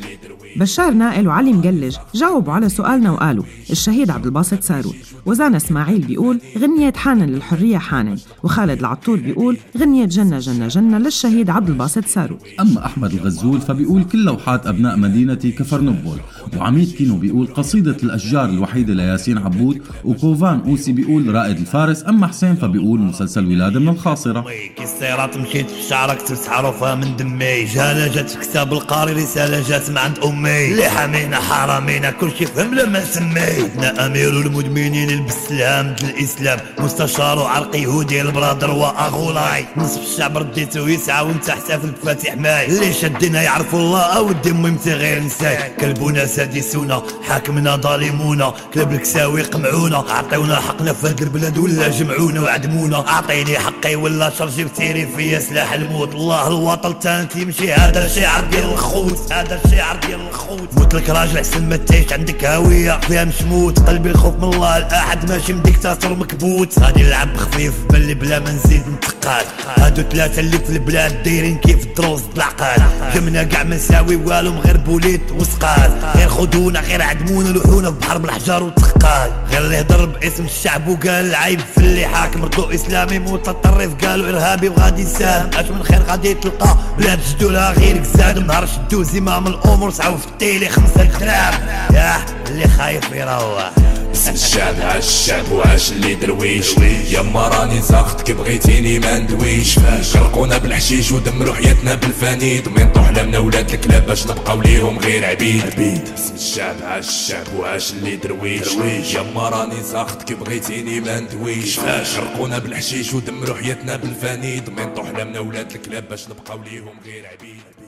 بشار نائل وعلي مقلج جاوبوا على سؤالنا وقالوا الشهيد عبد الباسط ساروت وزانا إسماعيل بيقول غنية حانا للحرية حانا وخالد العطور بيقول غنية جنة جنة جنة للشهيد عبد الباسط سارو. أما أحمد الغزول فبيقول كل لوحات أبناء مدينتي كفرنبول وعميد كينو بيقول قصيدة الأشجار الوحيدة لياسين عبود. وكوفان أوسي بيقول رائد الفارس. أما حسين فبيقول مسلسل ولادة من الخاصرة. كي السيارات مشيت في شعرك من دمي. جهالة جات في كتاب القاري رسالة جات من عند أمي. اللي حامينا حرامينا كل شي فهم لما سمي. أمير المدمنين لبس الهام الإسلام. مستشار وعرق يهودي البرادر وأغولاي نصف الشعب رديته يسعى وانت حتى الفاتح ماي. اللي شدنا يعرفوا الله أو الدم يمتى غير نساي. كلبونا سادسونا حاكمنا ظالمونا. كلب الكساوي قمعونا. عطيونا حقنا في هاد البلاد ولا جمعونا وعدمونا. أعطيني حقي ولا شرجي بتيري فيا سلاح الموت. الله الوطن تانت يمشي. هذا الشعر ديال الخوت. هذا الشعر ديال الخوت. موت لك راجل حسن ما تعيش عندك هوية. فيها مشموت. قلبي الخوف من الله. الاحد ماشي من ديكتاتور مكبوت. غادي نلعب خفيف بلي بلا ما نزيد نتقاد هادو ثلاثة اللي في البلاد دايرين كيف الدروز العقاد جمنا كاع ما نساوي والو غير بوليت وسقاد. غير خدونا غير عدمونا لوحونا في بحر بالحجار والتقال غير اللي هضر باسم الشعب وقال العيب في اللي حاكم ردو إسلامي متطرف قالوا إرهابي وغادي يساهم أش من خير غادي تلقى بلاد جدولها غير كزاد نهار شدو زمام الأمور سعوا في التيلي خمسة كلاب ياه اللي خايف يروح. الشعب عاش الشعب وعاش اللي درويش؟ يما راني ساخت كي بغيتيني ما ندويش. شرقونا بالحشيش ودمروا حياتنا بالفانيد ومن طحلمنا ولاد الكلاب باش نبقاو ليهم غير عبيد. عبيد. اسم الشعب عاش الشعب وعاش اللي درويش؟ يما راني ساخت كي بغيتيني ما ندويش. شرقونا بالحشيش ودمروا حياتنا بالفانيد ومن طحلمنا ولاد الكلاب باش نبقاو ليهم غير عبيد.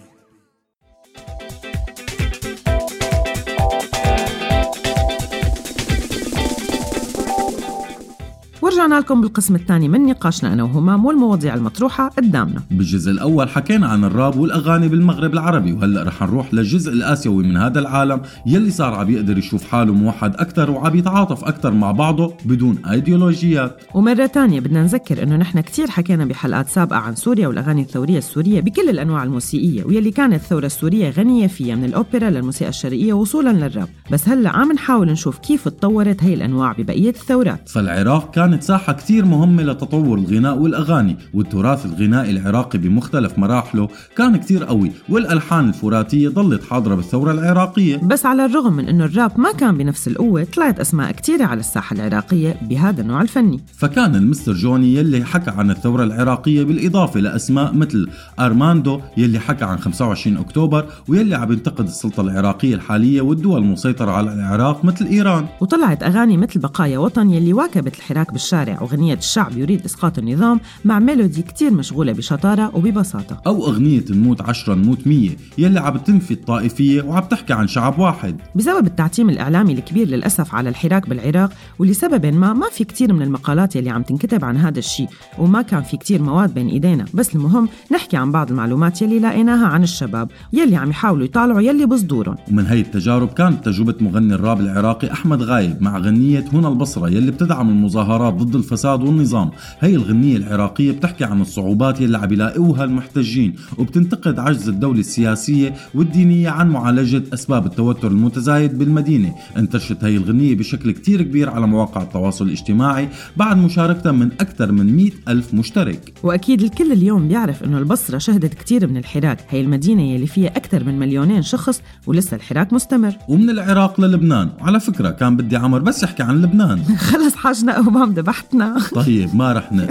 ورجعنا لكم بالقسم الثاني من نقاشنا أنا وهمام والمواضيع المطروحة قدامنا. بالجزء الأول حكينا عن الراب والأغاني بالمغرب العربي وهلأ رح نروح للجزء الآسيوي من هذا العالم يلي صار عم يقدر يشوف حاله موحد أكثر وعم يتعاطف أكثر مع بعضه بدون أيديولوجيات. ومرة تانية بدنا نذكر إنه نحن كتير حكينا بحلقات سابقة عن سوريا والأغاني الثورية السورية بكل الأنواع الموسيقية ويلي كانت الثورة السورية غنية فيها من الأوبرا للموسيقى الشرقية وصولا للراب. بس هلأ عم نحاول نشوف كيف تطورت هي الأنواع ببقية الثورات. فالعراق كانت ساحة كتير مهمة لتطور الغناء والأغاني والتراث الغنائي العراقي بمختلف مراحله كان كتير قوي والألحان الفراتية ضلت حاضرة بالثورة العراقية. بس على الرغم من إنه الراب ما كان بنفس القوة طلعت أسماء كتيرة على الساحة العراقية بهذا النوع الفني. فكان المستر جوني يلي حكى عن الثورة العراقية بالإضافة لأسماء مثل أرماندو يلي حكى عن 25 أكتوبر ويلي عم ينتقد السلطة العراقية الحالية والدول المسيطرة على العراق مثل إيران. وطلعت أغاني مثل بقايا وطن يلي واكبت الحراك بالشارع. وغنية الشعب يريد إسقاط النظام مع ميلودي كتير مشغولة بشطارة وببساطة. أو أغنية نموت عشرة نموت مية يلي عم تنفي الطائفية وعم تحكي عن شعب واحد. بسبب التعتيم الإعلامي الكبير للأسف على الحراك بالعراق ولسبب ما ما في كتير من المقالات يلي عم تنكتب عن هذا الشيء وما كان في كتير مواد بين إيدينا. بس المهم نحكي عن بعض المعلومات يلي لاقيناها عن الشباب يلي عم يحاولوا يطالعوا يلي بصدورهم. ومن هي التجارب كانت تجربة مغني الراب العراقي أحمد غايب مع غنية هنا البصرة يلي بتدعم المظاهرات ضد الفساد والنظام. هي الغنية العراقية بتحكي عن الصعوبات يلي عم يلاقوها المحتجين وبتنتقد عجز الدولة السياسية والدينية عن معالجة أسباب التوتر المتزايد بالمدينة. انتشرت هي الغنية بشكل كتير كبير على مواقع التواصل الاجتماعي بعد مشاركتها من أكثر من 100 ألف مشترك. وأكيد الكل اليوم بيعرف إنه البصرة شهدت كتير من الحراك. هي المدينة يلي فيها أكثر من مليونين شخص ولسه الحراك مستمر. ومن العراق للبنان. وعلى فكرة كان بدي عمر بس يحكي عن لبنان. خلص حاجنا أمام ذبحتنا. طيب ما رح ن...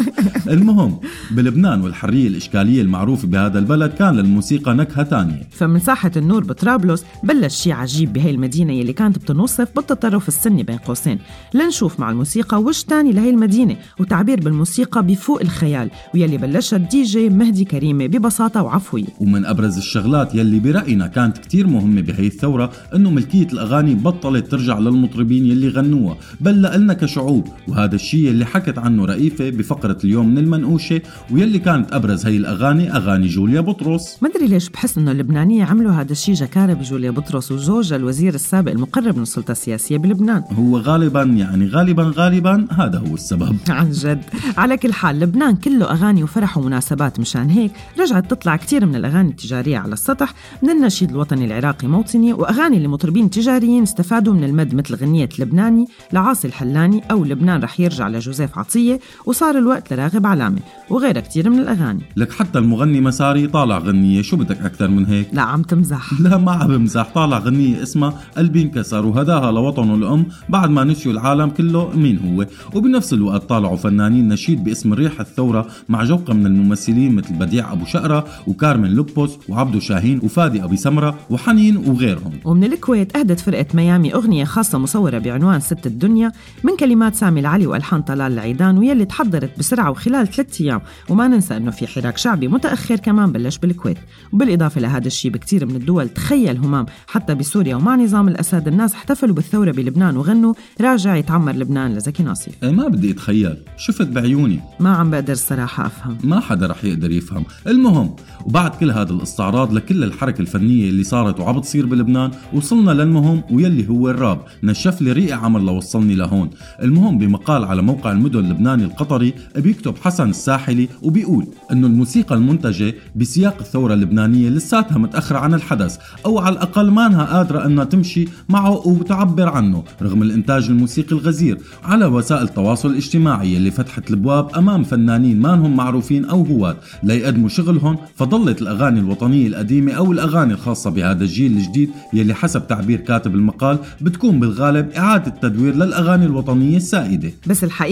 المهم بلبنان والحرية الإشكالية المعروفة بهذا البلد كان للموسيقى نكهة تانية فمن ساحة النور بطرابلس بلش شيء عجيب بهي المدينة يلي كانت بتنوصف بالتطرف السني بين قوسين. لنشوف مع الموسيقى وش تاني لهي المدينة وتعبير بالموسيقى بفوق الخيال ويلي بلشت دي جي مهدي كريمة ببساطة وعفوية. ومن أبرز الشغلات يلي برأينا كانت كتير مهمة بهي الثورة إنه ملكية الأغاني بطلت ترجع للمطربين يلي غنوها بل لنا كشعوب وهذا الشيء الشيء اللي حكت عنه رئيفة بفقرة اليوم من المنقوشة ويلي كانت أبرز هي الأغاني أغاني جوليا بطرس. ما أدري ليش بحس إنه اللبنانية عملوا هذا الشيء جكارة بجوليا بطرس وزوجها الوزير السابق المقرب من السلطة السياسية بلبنان. هو غالبا يعني غالبا غالبا هذا هو السبب. عن جد. على كل حال لبنان كله أغاني وفرح ومناسبات مشان هيك رجعت تطلع كتير من الأغاني التجارية على السطح من النشيد الوطني العراقي موطني وأغاني لمطربين تجاريين استفادوا من المد مثل غنية لبناني لعاصي الحلاني أو لبنان رح يرجع لجوزيف عطية وصار الوقت لراغب علامة وغيرها كتير من الأغاني. لك حتى المغني مساري طالع غنية شو بدك أكثر من هيك؟ لا عم تمزح. لا ما عم بمزح طالع غنية اسمها قلبي انكسر وهداها لوطنه الأم بعد ما نسيوا العالم كله مين هو. وبنفس الوقت طالعوا فنانين نشيد باسم ريح الثورة مع جوقة من الممثلين مثل بديع أبو شقرة وكارمن لوبوس وعبدو شاهين وفادي أبي سمرة وحنين وغيرهم. ومن الكويت أهدت فرقة ميامي أغنية خاصة مصورة بعنوان ست الدنيا من كلمات سامي العلي وألحان طلال العيدان ويلي تحضرت بسرعة وخلال ثلاثة أيام. وما ننسى أنه في حراك شعبي متأخر كمان بلش بالكويت. وبالإضافة لهذا الشيء بكثير من الدول تخيل همام. حتى بسوريا ومع نظام الأسد الناس احتفلوا بالثورة بلبنان وغنوا. راجع يتعمر لبنان لزكي إيه ما بدي أتخيل. شفت بعيوني. ما عم بقدر الصراحة أفهم. ما حدا رح يقدر يفهم. المهم وبعد كل هذا الاستعراض لكل الحركة الفنية اللي صارت وعم بتصير بلبنان وصلنا للمهم ويلي هو الراب. نشف لي ريقي عمر لوصلني لهون. المهم بمقال على موقع المدن اللبناني القطري بيكتب حسن الساحلي وبيقول إنه الموسيقى المنتجة بسياق الثورة اللبنانية لساتها متأخرة عن الحدث أو على الأقل مانها قادرة أنها تمشي معه وتعبر عنه رغم الإنتاج الموسيقي الغزير على وسائل التواصل الاجتماعي اللي فتحت الأبواب أمام فنانين ما هم معروفين أو هواة ليقدموا شغلهم فضلت الأغاني الوطنية القديمة أو الأغاني الخاصة بهذا الجيل الجديد يلي حسب تعبير كاتب المقال بتكون بالغالب إعادة تدوير للأغاني الوطنية السائدة. بس الحقيقة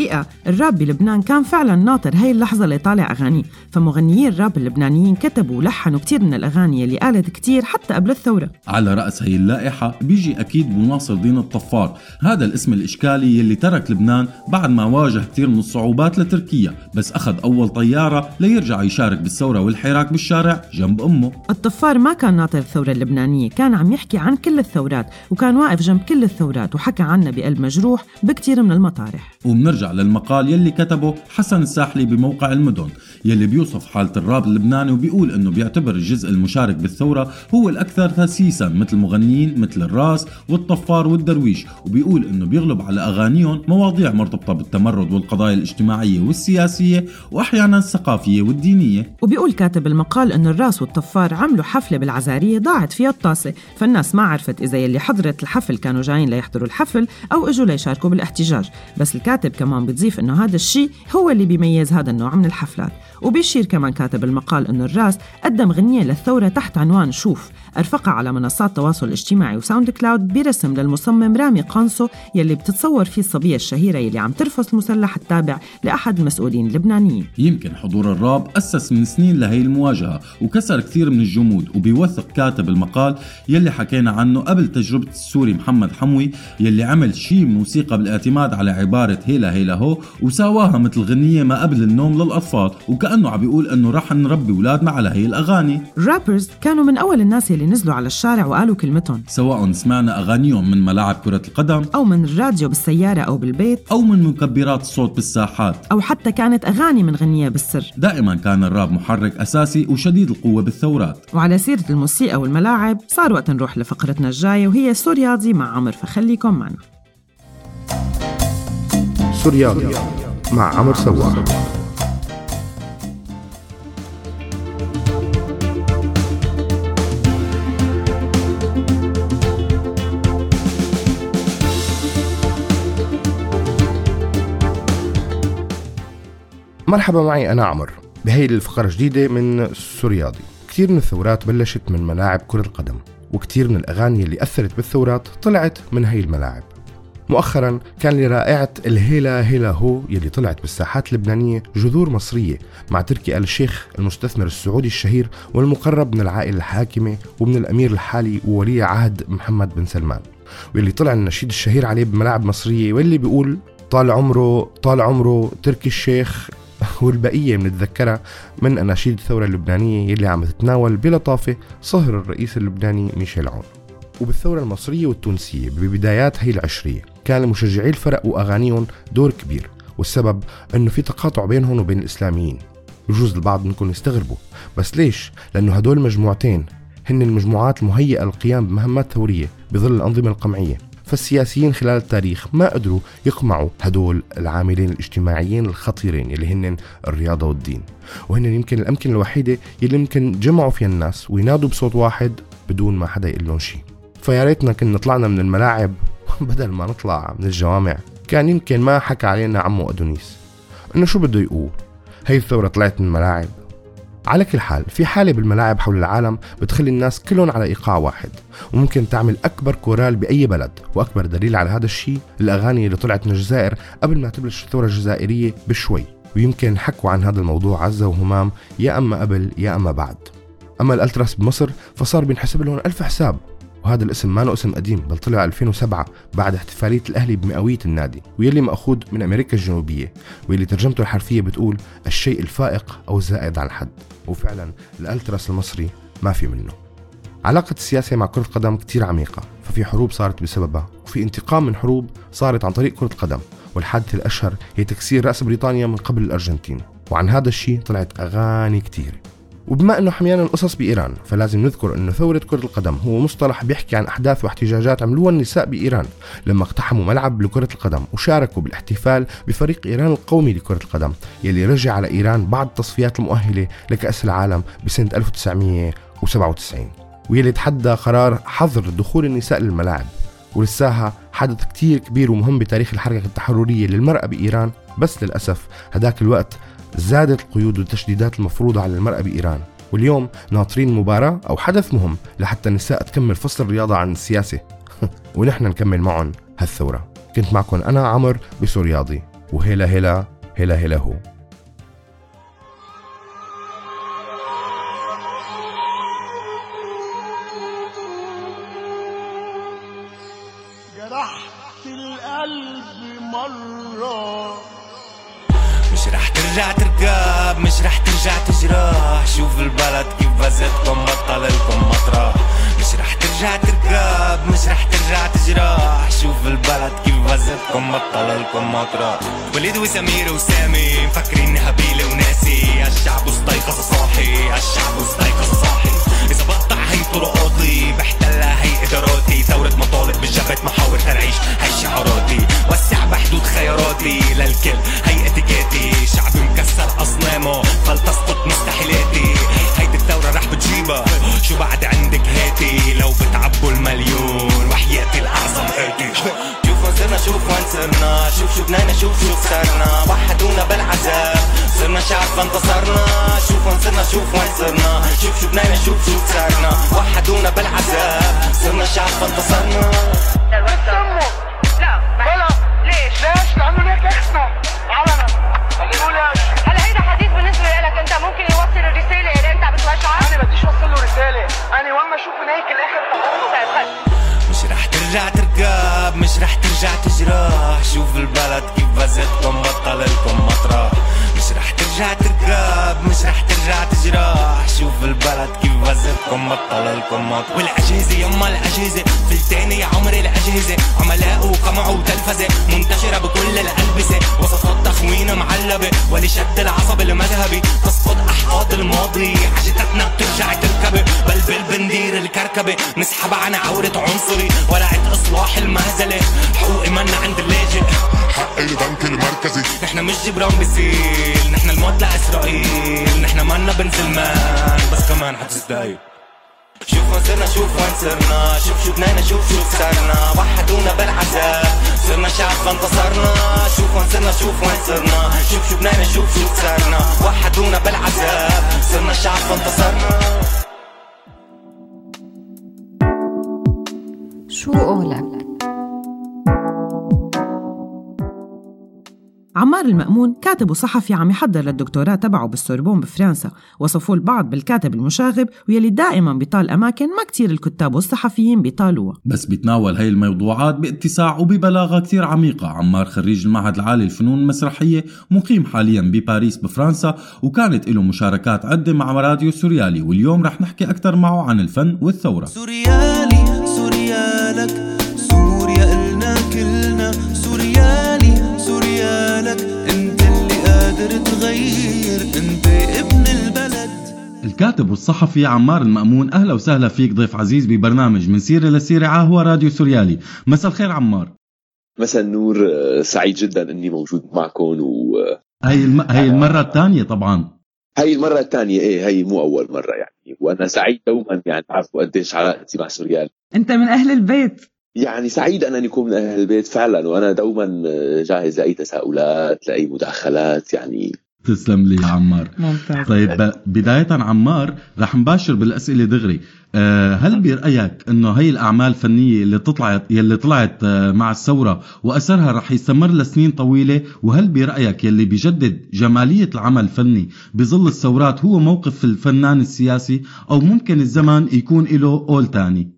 الراب بلبنان كان فعلا ناطر هاي اللحظة اللي طالع أغانيه فمغنيي الراب اللبنانيين كتبوا ولحنوا كتير من الأغاني اللي قالت كتير حتى قبل الثورة. على رأس هي اللائحة بيجي أكيد بو ناصر دين الطفار. هذا الاسم الإشكالي يلي ترك لبنان بعد ما واجه كتير من الصعوبات لتركيا. بس أخذ أول طيارة ليرجع يشارك بالثورة والحراك بالشارع جنب أمه. الطفار ما كان ناطر الثورة اللبنانية كان عم يحكي عن كل الثورات وكان واقف جنب كل الثورات وحكى عنها بقلب مجروح بكتير من المطارح. وبنرجع للمقال يلي كتبه حسن الساحلي بموقع المدن. يلي بيوصف حالة الراب اللبناني وبيقول إنه بيعتبر الجزء المشارك بالثورة هو الأكثر تاسيسا مثل مغنيين مثل الراس والطفار والدرويش وبيقول إنه بيغلب على أغانيهم مواضيع مرتبطة بالتمرد والقضايا الاجتماعية والسياسية واحيانا الثقافية والدينية. وبيقول كاتب المقال إنه الراس والطفار عملوا حفلة بالعزارية ضاعت فيها الطاسة فالناس ما عرفت إذا يلي حضرت الحفل كانوا جايين ليحضروا الحفل أو إجوا ليشاركوا بالاحتجاج بس الكاتب كمان بتضيف إنه هذا الشيء هو اللي بيميز هذا النوع من الحفلات. وبيشير كمان كاتب المقال إنه الراس قدم غنية للثورة تحت عنوان شوف. أرفقها على منصات التواصل الاجتماعي وساوند كلاود برسم للمصمم رامي قانصو يلي بتتصور فيه الصبية الشهيرة يلي عم ترفس المسلح التابع لأحد المسؤولين اللبنانيين. يمكن حضور الراب أسس من سنين لهي المواجهة وكسر كثير من الجمود وبيوثق كاتب المقال يلي حكينا عنه قبل تجربة السوري محمد حموي يلي عمل شيء موسيقى بالاعتماد على عبارة هيلا هيلا هو وساواها مثل غنية ما قبل النوم للأطفال وكأنه عم بيقول إنه رح نربي أولادنا على هي الأغاني. الرابرز كانوا من أول الناس يلي نزلوا على الشارع وقالوا كلمتهم. سواء سمعنا أغانيهم من ملاعب كرة القدم أو من الراديو بالسيارة أو بالبيت أو من مكبرات الصوت بالساحات. أو حتى كانت أغاني من غنية بالسر. دائما كان الراب محرك أساسي وشديد القوة بالثورات. وعلى سيرة الموسيقى والملاعب صار وقت نروح لفقرتنا الجاية وهي سورياضي مع عمر فخليكم معنا. سوريالي مع عمر سوار مرحبا معي أنا عمر. بهي الفقرة جديدة من سورياضي. كثير من الثورات بلشت من ملاعب كرة القدم وكثير من الأغاني اللي أثرت بالثورات طلعت من هي الملاعب. مؤخرا كان لرائعة الهيلا هيلا هو يلي طلعت بالساحات اللبنانية جذور مصرية مع تركي آل الشيخ المستثمر السعودي الشهير والمقرب من العائلة الحاكمة ومن الأمير الحالي وولي عهد محمد بن سلمان واللي طلع النشيد الشهير عليه بملاعب مصرية واللي بيقول طال عمره طال عمره تركي الشيخ والبقية بنتذكرها من أناشيد الثورة اللبنانية يلي عم تتناول بلطافة صهر الرئيس اللبناني ميشيل عون. وبالثورة المصرية والتونسية ببدايات هي العشرية كان لمشجعي الفرق وأغانيهم دور كبير والسبب أنه في تقاطع بينهم وبين الإسلاميين. يجوز البعض منكم يستغربوا. بس ليش؟ لأنه هدول المجموعتين هن المجموعات المهيئة للقيام بمهمات ثورية بظل الأنظمة القمعية. فالسياسيين خلال التاريخ ما قدروا يقمعوا هدول العاملين الاجتماعيين الخطيرين اللي هن الرياضة والدين. وهن يمكن الأمكنة الوحيدة اللي يمكن جمعوا فيها الناس وينادوا بصوت واحد بدون ما حدا يقول لهم شيء فيا ريتنا كنا طلعنا من الملاعب بدل ما نطلع من الجوامع. كان يمكن ما حكى علينا عمو أدونيس. إنه شو بده يقول؟ هي الثورة طلعت من الملاعب. على كل حال في حالة بالملاعب حول العالم بتخلي الناس كلهم على إيقاع واحد وممكن تعمل أكبر كورال بأي بلد وأكبر دليل على هذا الشيء الأغاني اللي طلعت من الجزائر قبل ما تبلش الثورة الجزائرية بشوي ويمكن حكوا عن هذا الموضوع عزة وهمام يا أما قبل يا أما بعد. أما الألتراس بمصر فصار بينحسب لهم ألف حساب. وهذا الاسم ما اسم قديم بل طلع 2007 بعد احتفالية الأهلي بمئوية النادي ويلي مأخوذ من أمريكا الجنوبية واللي ترجمته الحرفية بتقول الشيء الفائق أو الزائد عن الحد. وفعلا الألتراس المصري ما في منه. علاقة السياسة مع كرة القدم كتير عميقة ففي حروب صارت بسببها وفي انتقام من حروب صارت عن طريق كرة القدم والحادثة الأشهر هي تكسير رأس بريطانيا من قبل الأرجنتين. وعن هذا الشيء طلعت أغاني كتير. وبما أنه حميان القصص بإيران فلازم نذكر انه ثورة كرة القدم هو مصطلح بيحكي عن أحداث واحتجاجات عملوها النساء بإيران لما اقتحموا ملعب لكرة القدم وشاركوا بالاحتفال بفريق إيران القومي لكرة القدم يلي رجع على إيران بعد التصفيات المؤهلة لكأس العالم بسنة 1997 ويلي تحدى قرار حظر دخول النساء للملاعب ولساها حدث كتير كبير ومهم بتاريخ الحركة التحررية للمرأة بإيران. بس للأسف هداك الوقت زادت القيود والتشديدات المفروضة على المرأة بإيران. واليوم ناطرين مباراة أو حدث مهم لحتى النساء تكمل فصل الرياضة عن السياسة. ونحن نكمل معهم هالثورة. كنت معكم أنا عمر بسورياضي. وهلا هلا هلا هلا هو. جرحت القلب مرة. مش رح ترجع تركب مش رح ترجع تجرح. شوف البلد كيف بزتكم بطل لكم مطرح. مش رح ترجع تركب مش رح ترجع تجرح. شوف البلد كيف بزتكم بطل لكم مطرح. وليد وسمير وسامي مفكرين هبيلة وناسي. الشعب استيقظ صاحي الشعب استيقظ صاحي. صرنا حتستايل شوف وين صرنا شوف وين صرنا شوف شو بنينا شوف شو خسرنا وحدونا بالعذاب. صرنا شعب فانتصرنا. شوف وين صرنا شوف وين صرنا شوف شو بنينا شوف شو خسرنا وحدونا بالعذاب. صرنا شعب فانتصرنا. عمار المأمون كاتب وصحفي عم يحضر للدكتوراه تبعه بالسوربون بفرنسا. وصفوه البعض بالكاتب المشاغب ويلي دائما بيطال أماكن ما كتير الكتاب والصحفيين بيطالوها. بس بيتناول هاي الموضوعات بإتساع وببلاغة كتير عميقة. عمار خريج المعهد العالي للفنون المسرحية مقيم حاليا بباريس بفرنسا وكانت له مشاركات عدة مع راديو سوريالي. واليوم رح نحكي أكثر معه عن الفن والثورة. سوريالي الكاتب والصحفي عمار المأمون أهلا وسهلا فيك ضيف عزيز ببرنامج من سيرة لسيرة هو راديو سوريالي. مساء الخير عمار. مساء النور آه، سعيد جدا إني موجود معكم و هي الم... هي المرة الثانية طبعا. هي المرة الثانية إيه هي مو أول مرة يعني وأنا سعيد دوما يعني بعرفوا قديش علاقتي مع سوريال أنت من أهل البيت. يعني سعيد أنا أن يكون من أهل البيت فعلا وأنا دوما جاهز لأي تساؤلات لأي مداخلات يعني. تسلم لي يا عمار. ممتاز. طيب ب- بداية عمار رح نباشر بالأسئلة دغري. آه، هل برأيك أنه هي الأعمال الفنية اللي طلعت يلي طلعت آه، مع الثورة وأثرها رح يستمر لسنين طويلة؟ وهل برأيك يلي بيجدد جمالية العمل الفني بظل الثورات هو موقف الفنان السياسي؟ أو ممكن الزمن يكون له أول تاني؟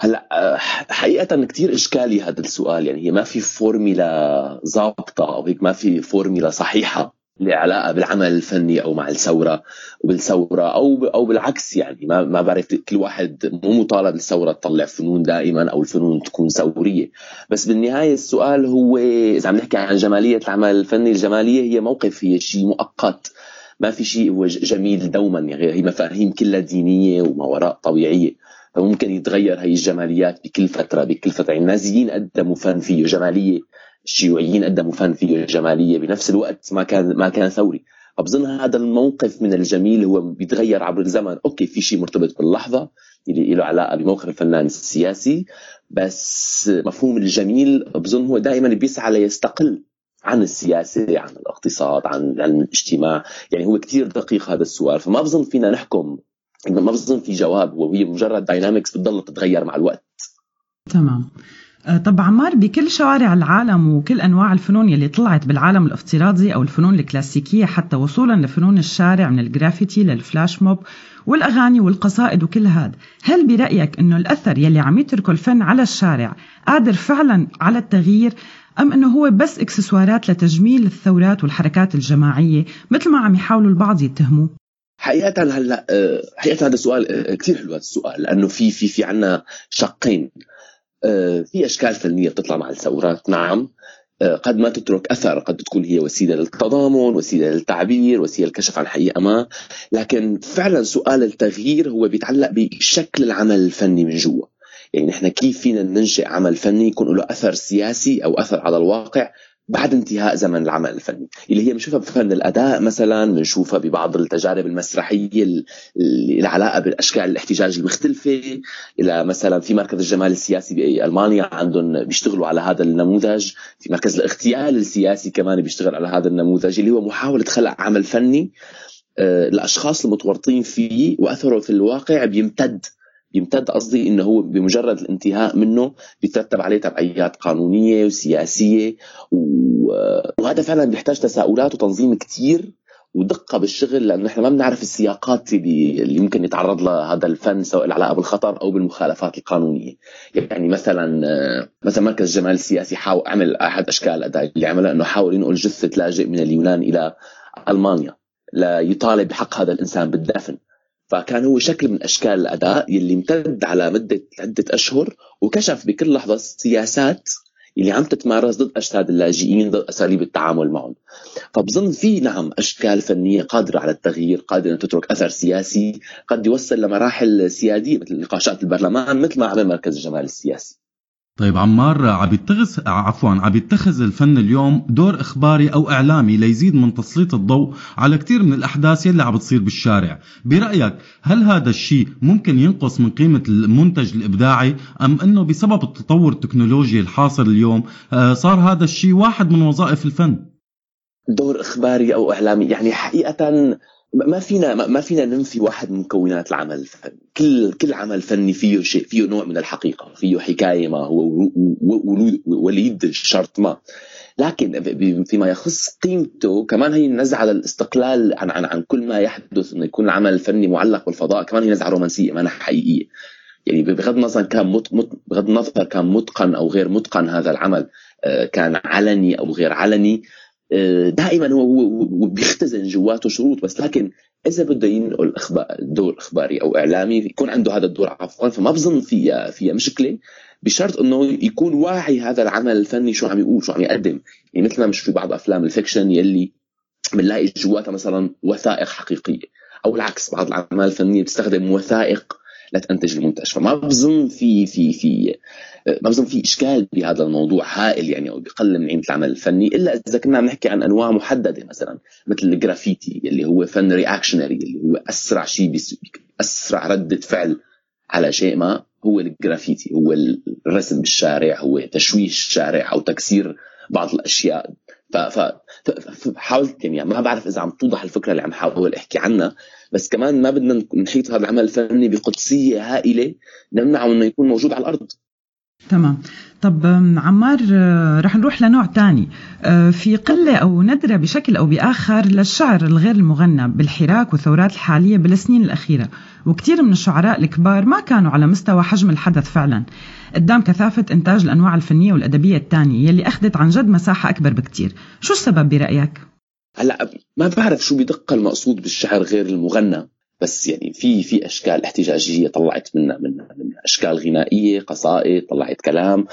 هلا آه، حقيقة كتير إشكالي هذا السؤال. يعني هي ما في فورميلا ضابطة أو هيك ما في فورميلا صحيحة. علاقة بالعمل الفني أو مع الثورة وبالثورة أو أو بالعكس يعني. ما ما بعرف كل واحد مو مطالب الثورة تطلع فنون دائما أو الفنون تكون ثورية. بس بالنهاية السؤال هو إذا عم نحكي عن جمالية العمل الفني الجمالية هي موقف هي شيء مؤقت. ما في شيء هو جميل دوما يعني. هي مفاهيم كلها دينية وما وراء طبيعية. فممكن يتغير هي الجماليات بكل فترة بكل فترة. يعني النازيين قدموا فن فيه جمالية. الشيوعيين قدموا فن فيه جمالية بنفس الوقت ما كان ما كان ثوري. فبظن هذا الموقف من الجميل هو بيتغير عبر الزمن. okay في شيء مرتبط باللحظة اللي له علاقة بموقف الفنان السياسي بس مفهوم الجميل بظن هو دائما بيسعى ليستقل عن السياسة عن الاقتصاد عن علم الاجتماع. يعني هو كتير دقيق هذا السؤال. فما بظن فينا نحكم ما بظن في جواب. وهي مجرد dynamics بتضل تتغير مع الوقت. تمام. طب عمار بكل شوارع العالم وكل أنواع الفنون يلي طلعت بالعالم الافتراضي أو الفنون الكلاسيكية حتى وصولا لفنون الشارع من الجرافيتي لل flash mob والأغاني والقصائد وكل هذا، هل برأيك إنه الأثر يلي عم يتركه الفن على الشارع قادر فعلا على التغيير أم إنه هو بس إكسسوارات لتجميل الثورات والحركات الجماعية مثل ما عم يحاولوا البعض يتهموه؟ حقيقة هلأ آه، حقيقة هذا السؤال كثير حلو هذا السؤال لأنه في في في عنا شقين آه، في أشكال فنية بتطلع مع الثورات نعم. آه، قد ما تترك أثر قد تكون هي وسيلة للتضامن وسيلة للتعبير وسيلة للكشف عن حقيقة ما. لكن فعلا سؤال التغيير هو بيتعلق بشكل العمل الفني من جوا. يعني نحن كيف فينا ننشئ عمل فني يكون له أثر سياسي أو أثر على الواقع بعد انتهاء زمن العمل الفني اللي هي بنشوفها بفن الأداء مثلا بنشوفها ببعض التجارب المسرحية ال- اللي لها علاقة بالأشكال الاحتجاج المختلفة. إلى مثلا في مركز الجمال السياسي بالمانيا عندهم بيشتغلوا على هذا النموذج. في مركز الاغتيال السياسي كمان بيشتغل على هذا النموذج اللي هو محاولة خلق عمل فني آه، الاشخاص المتورطين فيه وأثره في الواقع بيمتد بيمتد قصدي إنه هو بمجرد الانتهاء منه بيترتب عليه تبعيات قانونية وسياسية وهذا فعلا بيحتاج تساؤلات وتنظيم كتير ودقة بالشغل لأنه نحن ما بنعرف السياقات اللي ممكن يتعرض لها هذا الفن سواء العلاقه بالخطر أو بالمخالفات القانونية. يعني مثلا آه، مثلا مركز الجمال السياسي حاول عمل أحد أشكال الاداء اللي عمله إنه حاول ينقل جثة لاجئ من اليونان إلى ألمانيا ليطالب بحق هذا الإنسان بالدفن. فكان هو شكل من أشكال الأداء يلي امتد على مدة عدة أشهر وكشف بكل لحظة سياسات اللي عم تتمارس ضد أجساد اللاجئين ضد أساليب التعامل معهم. فبظن في نعم أشكال فنية قادرة على التغيير قادرة ان تترك أثر سياسي قد يوصل لمراحل سيادية مثل نقاشات البرلمان مثل ما عمل مركز الجمال السياسي. طيب عمار عم يتخذ عفوا عم يتخذ الفن اليوم دور إخباري أو إعلامي ليزيد من تسليط الضوء على كثير من الأحداث يلي عم بتصير بالشارع، برأيك هل هذا الشيء ممكن ينقص من قيمة المنتج الإبداعي أم إنه بسبب التطور التكنولوجي الحاصل اليوم آه، صار هذا الشيء واحد من وظائف الفن؟ دور إخباري أو إعلامي يعني حقيقة ما فينا ما فينا ننفي واحد من مكونات العمل الفني كل كل عمل فني فيه شيء فيه نوع من الحقيقة فيه حكاية ما هو وليد شرط ما. لكن فيما يخص قيمته كمان هي النزعة على الاستقلال عن عن عن كل ما يحدث إنه يكون العمل الفني معلق بالفضاء كمان هي نزعة رومانسية ما حقيقية. يعني بغض النظر كان مت مت بغض النظر كان متقن أو غير متقن هذا العمل آه، كان علني أو غير علني دائما هو هو هو بيختزن جواته شروط بس لكن إذا بده ينقل أخبار دور إخباري أو إعلامي يكون عنده هذا الدور عفوا فما بظن فيها فيها مشكلة بشرط إنه يكون واعي هذا العمل الفني شو عم يقول شو عم يقدم. يعني مثل ما مش في بعض أفلام الفيكشن يلي بنلاقي جواتها مثلا وثائق حقيقية أو العكس بعض الأعمال الفنية بتستخدم وثائق لتنتج المنتج. فما بظن في في في ما بظن في إشكال بهذا الموضوع هائل يعني أو بقلل من قيمة العمل الفني إلا إذا كنا عم نحكي عن أنواع محددة مثلا مثل الجرافيتي اللي هو فن reactionary اللي هو أسرع شيء أسرع ردة فعل على شيء ما هو الجرافيتي هو الرسم بالشارع هو تشويه الشارع أو تكسير بعض الأشياء. ف ف- ف- حاولت يعني ما بعرف إذا عم توضح الفكرة اللي عم حاول أحكي عنها. بس كمان ما بدنا نحيط هذا العمل الفني بقدسية هائلة نمنعه إنه يكون موجود على الأرض. تمام. طب عمار آه، رح نروح لنوع تاني. آه، في قلة أو ندرة بشكل أو بآخر للشعر الغير المغنى بالحراك والثورات الحالية بالسنين الأخيرة وكثير من الشعراء الكبار ما كانوا على مستوى حجم الحدث فعلا. قدام كثافة إنتاج الأنواع الفنية والأدبية التانية يلي أخذت عن جد مساحة أكبر بكتير شو السبب برأيك؟ هلا ما بعرف شو بدق المقصود بالشعر غير المغنى بس يعني في في أشكال احتجاجية طلعت منها من من أشكال غنائية قصائد طلعت كلام.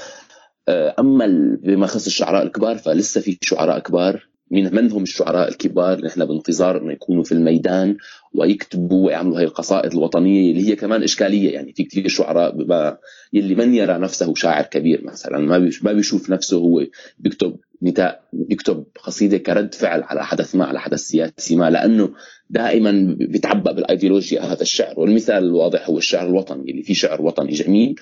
آه، أما بما يخص الشعراء الكبار فلسه في شعراء كبار. من من هم الشعراء الكبار؟ نحن بانتظار إنه يكونوا في الميدان ويكتبوا ويعملوا هاي القصائد الوطنية اللي هي كمان إشكالية. يعني في كثير شعراء يلي من يرى نفسه شاعر كبير مثلا ما ما بيشوف نفسه هو بيكتب نداء بيكتب قصيدة كرد فعل على حدث ما على حدث سياسي ما لأنه دائما بيتعبأ بالأيديولوجيا هذا الشعر. والمثال الواضح هو الشعر الوطني اللي فيه شعر وطني جميل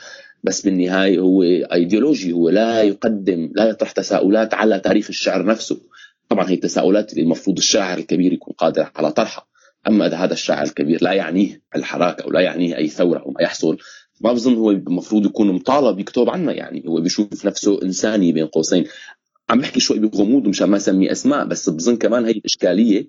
بس بالنهاية هو أيديولوجي هو لا يقدم لا يطرح تساؤلات على تاريخ الشعر نفسه. طبعا هي التساؤلات اللي المفروض الشاعر الكبير يكون قادر على طرحها. أما إذا هذا الشاعر الكبير لا يعنيه الحراك أو لا يعنيه أي ثورة أو ما يحصل ما بظن هو المفروض يكون مطالب يكتب عنها يعني. هو بيشوف نفسه إنساني بين قوسين. عم بحكي شوي بغموض مشان ما أسمي أسماء بس بظن كمان هي الإشكالية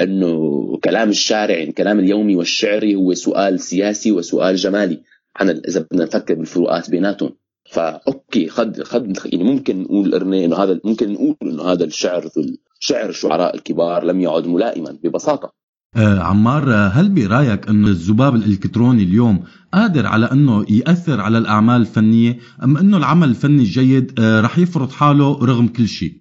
إنه كلام الشارع يعني كلام اليومي والشعري هو سؤال سياسي وسؤال جمالي. عن إذا بدنا نفكر بالفروقات بيناتهم. فأوكي خد خد يعني ممكن نقول ارني إنه هذا ممكن نقول إنه هذا الشعر شعر الشعراء الكبار لم يعد ملائما ببساطة. آه عمار آه، هل برأيك انه الذباب الإلكتروني اليوم قادر على أنه يأثر على الأعمال الفنية؟ أم أنه العمل الفني الجيد آه رح يفرض حاله رغم كل شيء؟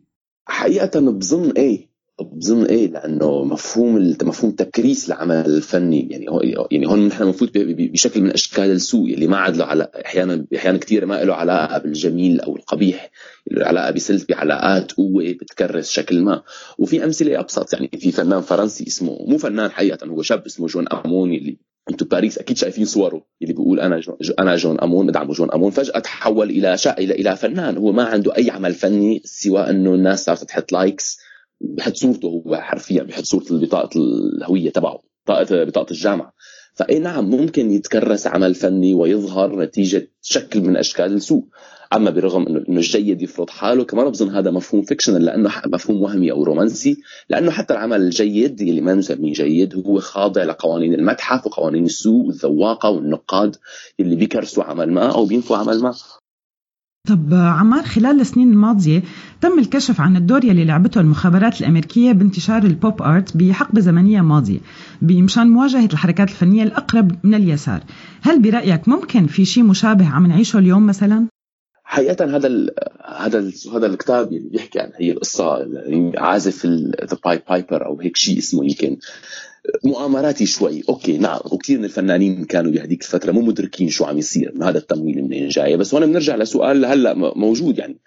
حقيقة بظن إيه. بظن إيه لأنه مفهوم مفهوم تكريس العمل الفني. يعني هو يعني هون نحن ب- بشكل من أشكال السوء اللي ما عاد له على أحيانا أحيانا كثير ما له علاقة بالجميل أو القبيح. له علاقة بسلبي علاقات قوة بتكرس شكل ما. وفي أمثلة أبسط. يعني في فنان فرنسي اسمه مو فنان حقيقة هو شاب اسمه جون أمون اللي أنتم باريس أكيد شايفين صوره اللي بيقول أنا جون أنا جون أمون بدعم جون أمون فجأة تحول إلى شا إلى إلى فنان. هو ما عنده أي عمل فني سوى إنه الناس صارت تحط likes بحط صورته هو حرفيا بحط صورة بطاقة الهوية تبعه بطاقه بطاقة الجامعة. فأي نعم ممكن يتكرس عمل فني ويظهر نتيجة شكل من أشكال السوء أما برغم انه الجيد يفرض حاله كمان بظن هذا مفهوم fictional لأنه مفهوم وهمي أو رومانسي لأنه حتى العمل الجيد اللي ما نسميه جيد هو خاضع لقوانين المتحف وقوانين السوق والذواقة والنقاد اللي بيكرسوا عمل ما أو بينفوا عمل ما. طب عمار خلال السنين الماضية تم الكشف عن الدور يلي لعبته المخابرات الأمريكية بانتشار ال pop art بحقبة زمنية ماضية بمشان مواجهة الحركات الفنية الأقرب من اليسار هل برأيك ممكن في شيء مشابه عم نعيشه اليوم مثلا؟ حقيقة هذا ال هذا ال هذا الكتاب اللي بيحكي عن هي القصة يعني عازف the pied piper أو هيك شيء اسمه يمكن مؤامراتي شوي. okay نعم. وكثير من الفنانين كانوا بهذيك الفترة مو مدركين شو عم يصير. هذا التمويل منين جاي بس هون بنرجع لسؤال هلأ موجود يعني.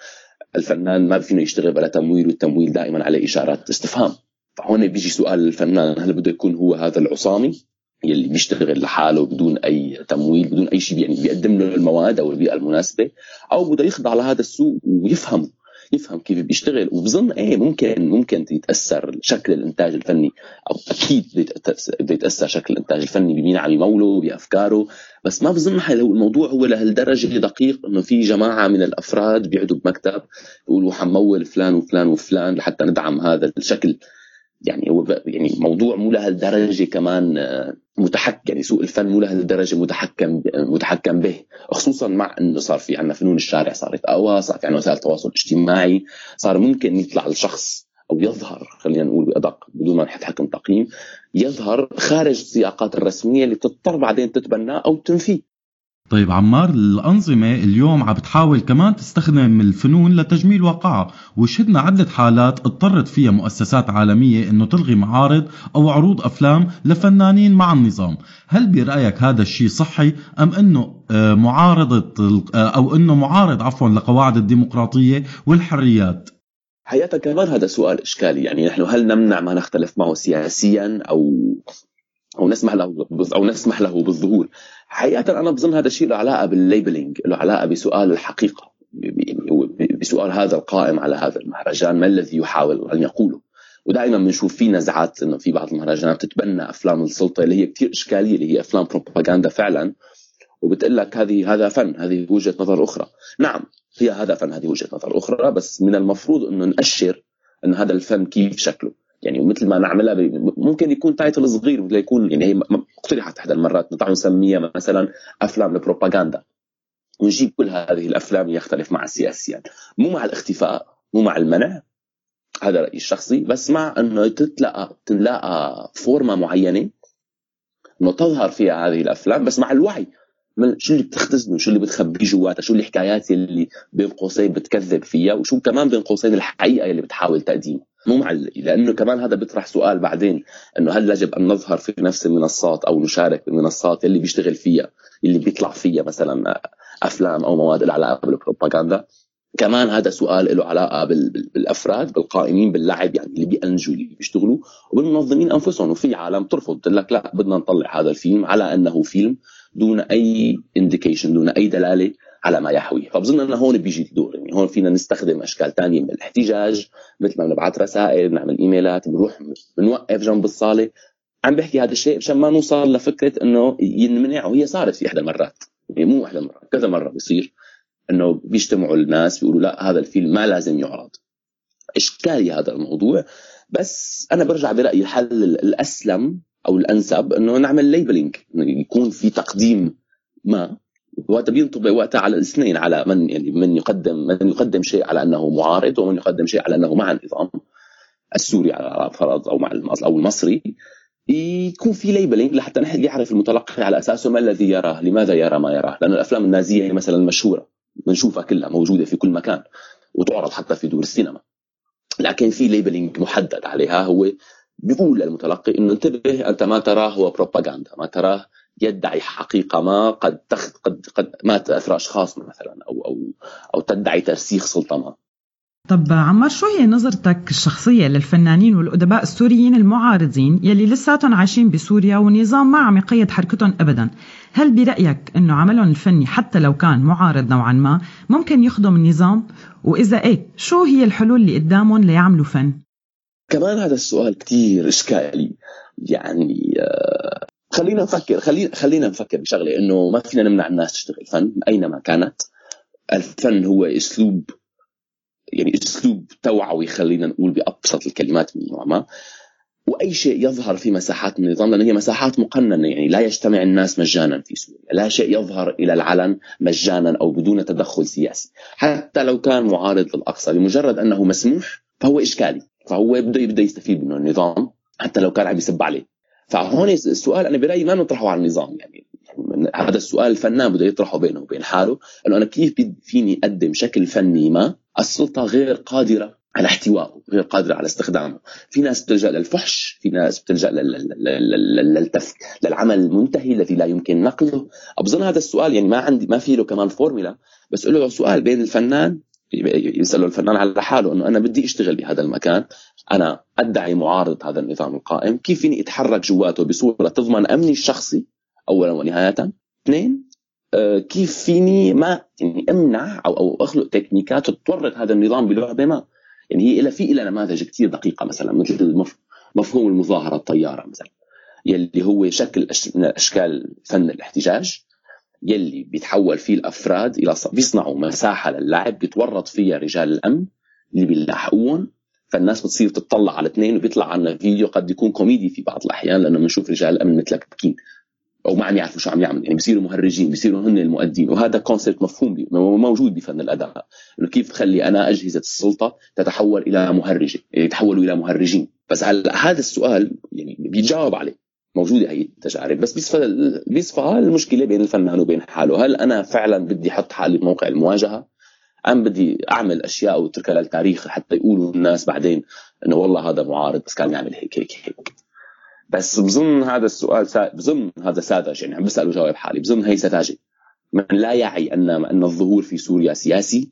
الفنان ما فينه يشتغل بلا تمويل والتمويل دائما عليه إشارات استفهام. فهون بيجي سؤال الفنان هل بده يكون هو هذا العصامي يلي بيشتغل لحاله بدون أي تمويل بدون أي شيء يعني بيقدم له المواد أو البيئة المناسبة أو بده يخضع لهذا السوق ويفهم يفهم كيف بيشتغل. وبظن إيه ممكن ممكن يتأثر شكل الإنتاج الفني أو أكيد بده يتاثر شكل الإنتاج الفني بمين عم يموله بأفكاره. بس ما بظن لو الموضوع هو لهالدرجة دقيق إنه في جماعة من الأفراد بيقعدوا بمكتب بيقولوا حنمول فلان وفلان وفلان لحتى ندعم هذا الشكل. يعني هو يعني موضوع مو لهالدرجه كمان آه، متحكم يعني سوق الفن مو لهالدرجه متحكم متحكم به. خصوصا مع إنه صار في عندنا فنون الشارع صارت أقوى صار في عندنا وسائل التواصل الاجتماعي صار ممكن يطلع الشخص أو يظهر خلينا نقول بأدق بدون ما نحكم تقييم يظهر خارج السياقات الرسمية اللي بتضطر بعدين تتبناه أو تنفيه. طيب عمار الأنظمة اليوم عم بتحاول كمان تستخدم الفنون لتجميل واقعها وشهدنا عدة حالات اضطرت فيها مؤسسات عالمية إنه تلغي معارض أو عروض أفلام لفنانين مع النظام. هل برأيك هذا الشيء صحي أم إنه آه، معارضة آه، أو إنه معارض عفوا لقواعد الديمقراطية والحريات؟ حقيقة كمان هذا سؤال إشكالي. يعني نحن هل نمنع ما نختلف معه سياسيا أو أو نسمح له أو نسمح له بالظهور؟ حقيقة أنا بظن هذا الشيء له علاقة بالليبلينج له علاقة بسؤال الحقيقة هو بسؤال هذا القائم على هذا المهرجان ما الذي يحاول أن يقوله؟ ودائما بنشوف في نزعات إنه في بعض المهرجانات تتبنى أفلام السلطة اللي هي كثير إشكالية اللي هي أفلام بروباغندا فعلا وبتقول لك هذه هذا فن هذه وجهة نظر أخرى. نعم هي هذا فن هذه وجهة نظر أخرى بس من المفروض إنه نأشر إن هذا الفن كيف شكله. يعني مثل ما نعملها ممكن يكون تايتل صغير مثل يكون يعني هي اقترحت احدى المرات نطلع نسميها مثلا أفلام البروباغندا ونجيب كل هذه الأفلام يختلف مع سياسيا مو مع الاختفاء مو مع المنع. هذا رأيي الشخصي. بس مع أنه تتلقى تنلاقى فورمه معينة إنه تظهر فيها هذه الأفلام. بس مع الوعي. من شو اللي بتختزنه شو اللي بتخبيه جواتها شو الحكايات اللي بين قوسين بتكذب فيها وشو كمان بين قوسين الحقيقة اللي بتحاول تقديمها مو مع ال- لأنه كمان هذا بيطرح سؤال بعدين إنه هل يجب أن نظهر في نفس المنصات أو نشارك بالمنصات اللي بيشتغل فيها اللي بيطلع فيها مثلا أفلام أو مواد لها علاقه بالبروباغندا؟ كمان هذا سؤال له علاقة بال- بال- بالأفراد بالقائمين باللعب يعني اللي بينجوا اللي بيشتغلوا وبالمنظمين أنفسهم. وفي عالم ترفض تقول لك لا بدنا نطلع هذا الفيلم على أنه فيلم دون أي indication دون أي دلالة على ما يحوي. فبظن إنه هون بيجي الدور. يعني هون فينا نستخدم أشكال تانية من الاحتجاج مثل ما بنبعث رسائل بنعمل إيميلات بنروح بنوقف جنب الصالة. عم بحكي هذا الشيء مشان ما نوصل لفكرة إنه ينمنع وهي صارت في إحدى المرات. يعني مو إحدى المرات كذا مرة بيصير إنه بيجتمعوا الناس بيقولوا لا هذا الفيلم ما لازم يعرض. اشكالي هذا الموضوع. بس أنا برجع برأيي الحل الأسلم أو الأنسب إنه نعمل ليبلينج يكون في تقديم ما وقتها بينطبق وقتها على الاثنين على من يعني من يقدم من يقدم شيء على أنه معارض ومن يقدم شيء على أنه مع النظام السوري على فرض أو مع أو المصري يكون في labeling لحتى يعرف المتلقي على أساسه ما الذي يراه، لماذا يرى ما يراه؟ لأن الأفلام النازية مثلا مشهورة بنشوفها كلها موجودة في كل مكان وتعرض حتى في دور السينما. لكن في labeling محدد عليها هو بيقول للمتلقي إنه انتبه أنت ما تراه هو بروباغندا، ما تراه يدعي حقيقة ما قد تخ... قد قد ما تاثر أشخاص مثلا أو أو أو تدعي ترسيخ سلطه ما. طب عمار شو هي نظرتك الشخصية للفنانين والأدباء السوريين المعارضين يلي لساتهم عايشين بسوريا والنظام ما عم يقيد حركتهم أبدا؟ هل برأيك أنه عملهم الفني حتى لو كان معارض نوعا ما ممكن يخدم النظام؟ وإذا إيه شو هي الحلول اللي قدامهم ليعملوا فن؟ كمان هذا السؤال كتير إشكالي. يعني آه، خلينا نفكر خلينا خلينا نفكر بشغلة إنه ما فينا نمنع الناس تشتغل فن أينما كانت. الفن هو أسلوب يعني أسلوب توعوي خلينا نقول بأبسط الكلمات من نوع ما. وأي شيء يظهر في مساحات النظام لأن هي مساحات مقننة يعني لا يجتمع الناس مجانا في سوريا، لا شيء يظهر إلى العلن مجانا أو بدون تدخل سياسي، حتى لو كان معارض للأقصى لمجرد أنه مسموح فهو إشكالي، فهو بده بده يستفيد منه النظام حتى لو كان عم يسب عليه. فهون السؤال أنا برأيي ما نطرحه على النظام يعني هذا السؤال الفنان بده يطرحه بينه وبين حاله إنه أنا كيف فيني أقدم شكل فني ما السلطة غير قادرة على احتوائه غير قادرة على استخدامه. في ناس بتلجأ للفحش في ناس لل- للتف... للعمل المنتهي الذي لا يمكن نقله. اظن هذا السؤال يعني ما عندي ما في له كمان فورمولا بس له سؤال بين الفنان يسأله الفنان على حاله إنه أنا بدي أشتغل بهذا المكان أنا أدعي معارضة هذا النظام القائم كيف فيني أتحرك جواته بصورة تضمن أمني الشخصي؟ اولا ونهاية. اثنين آه، كيف فيني ما يعني أمنع أو أو أخلق تكنيكات تورط هذا النظام بلعبة ما؟ يعني هي إلها في إلها نماذج كثير دقيقة مثلا مثل مفهوم المظاهرة الطيارة مثلا يلي هو شكل من أشكال فن الاحتجاج يلي بيتحول فيه الأفراد إلى بيصنعوا مساحة للعب بيتورط فيها رجال الأمن اللي بيلاحقوهم فالناس بتصير تطلع على اثنين وبيطلع عنا فيديو قد يكون كوميدي في بعض الأحيان لأنه بنشوف رجال الأمن ملتبكين. أو ما عم يعرفوا شو عم يعملوا يعني بيصيروا مهرجين بيصيروا هن المؤدين. وهذا كونسيبت مفهوم موجود بفن الأداء. إنه كيف تخلي أنا أجهزة السلطة تتحول إلى مهرجة يعني يتحولوا إلى مهرجين. بس هلا هذا السؤال يعني بيتجاوب عليه. موجودة هي التجارب بس بيصفى بيصفى المشكلة بين الفنان وبين حاله. هل أنا فعلا بدي أحط حالي بموقع المواجهة؟ أم بدي أعمل أشياء واتركها للتاريخ حتى يقولوا الناس بعدين إنه والله هذا معارض بس كان يعمل هيك هيك هيك. بس بظن هذا السؤال سا... بظن هذا ساذج يعني عم بسال وجاوب حالي بظن هي سذاجه من لا يعي أن أن الظهور في سوريا سياسي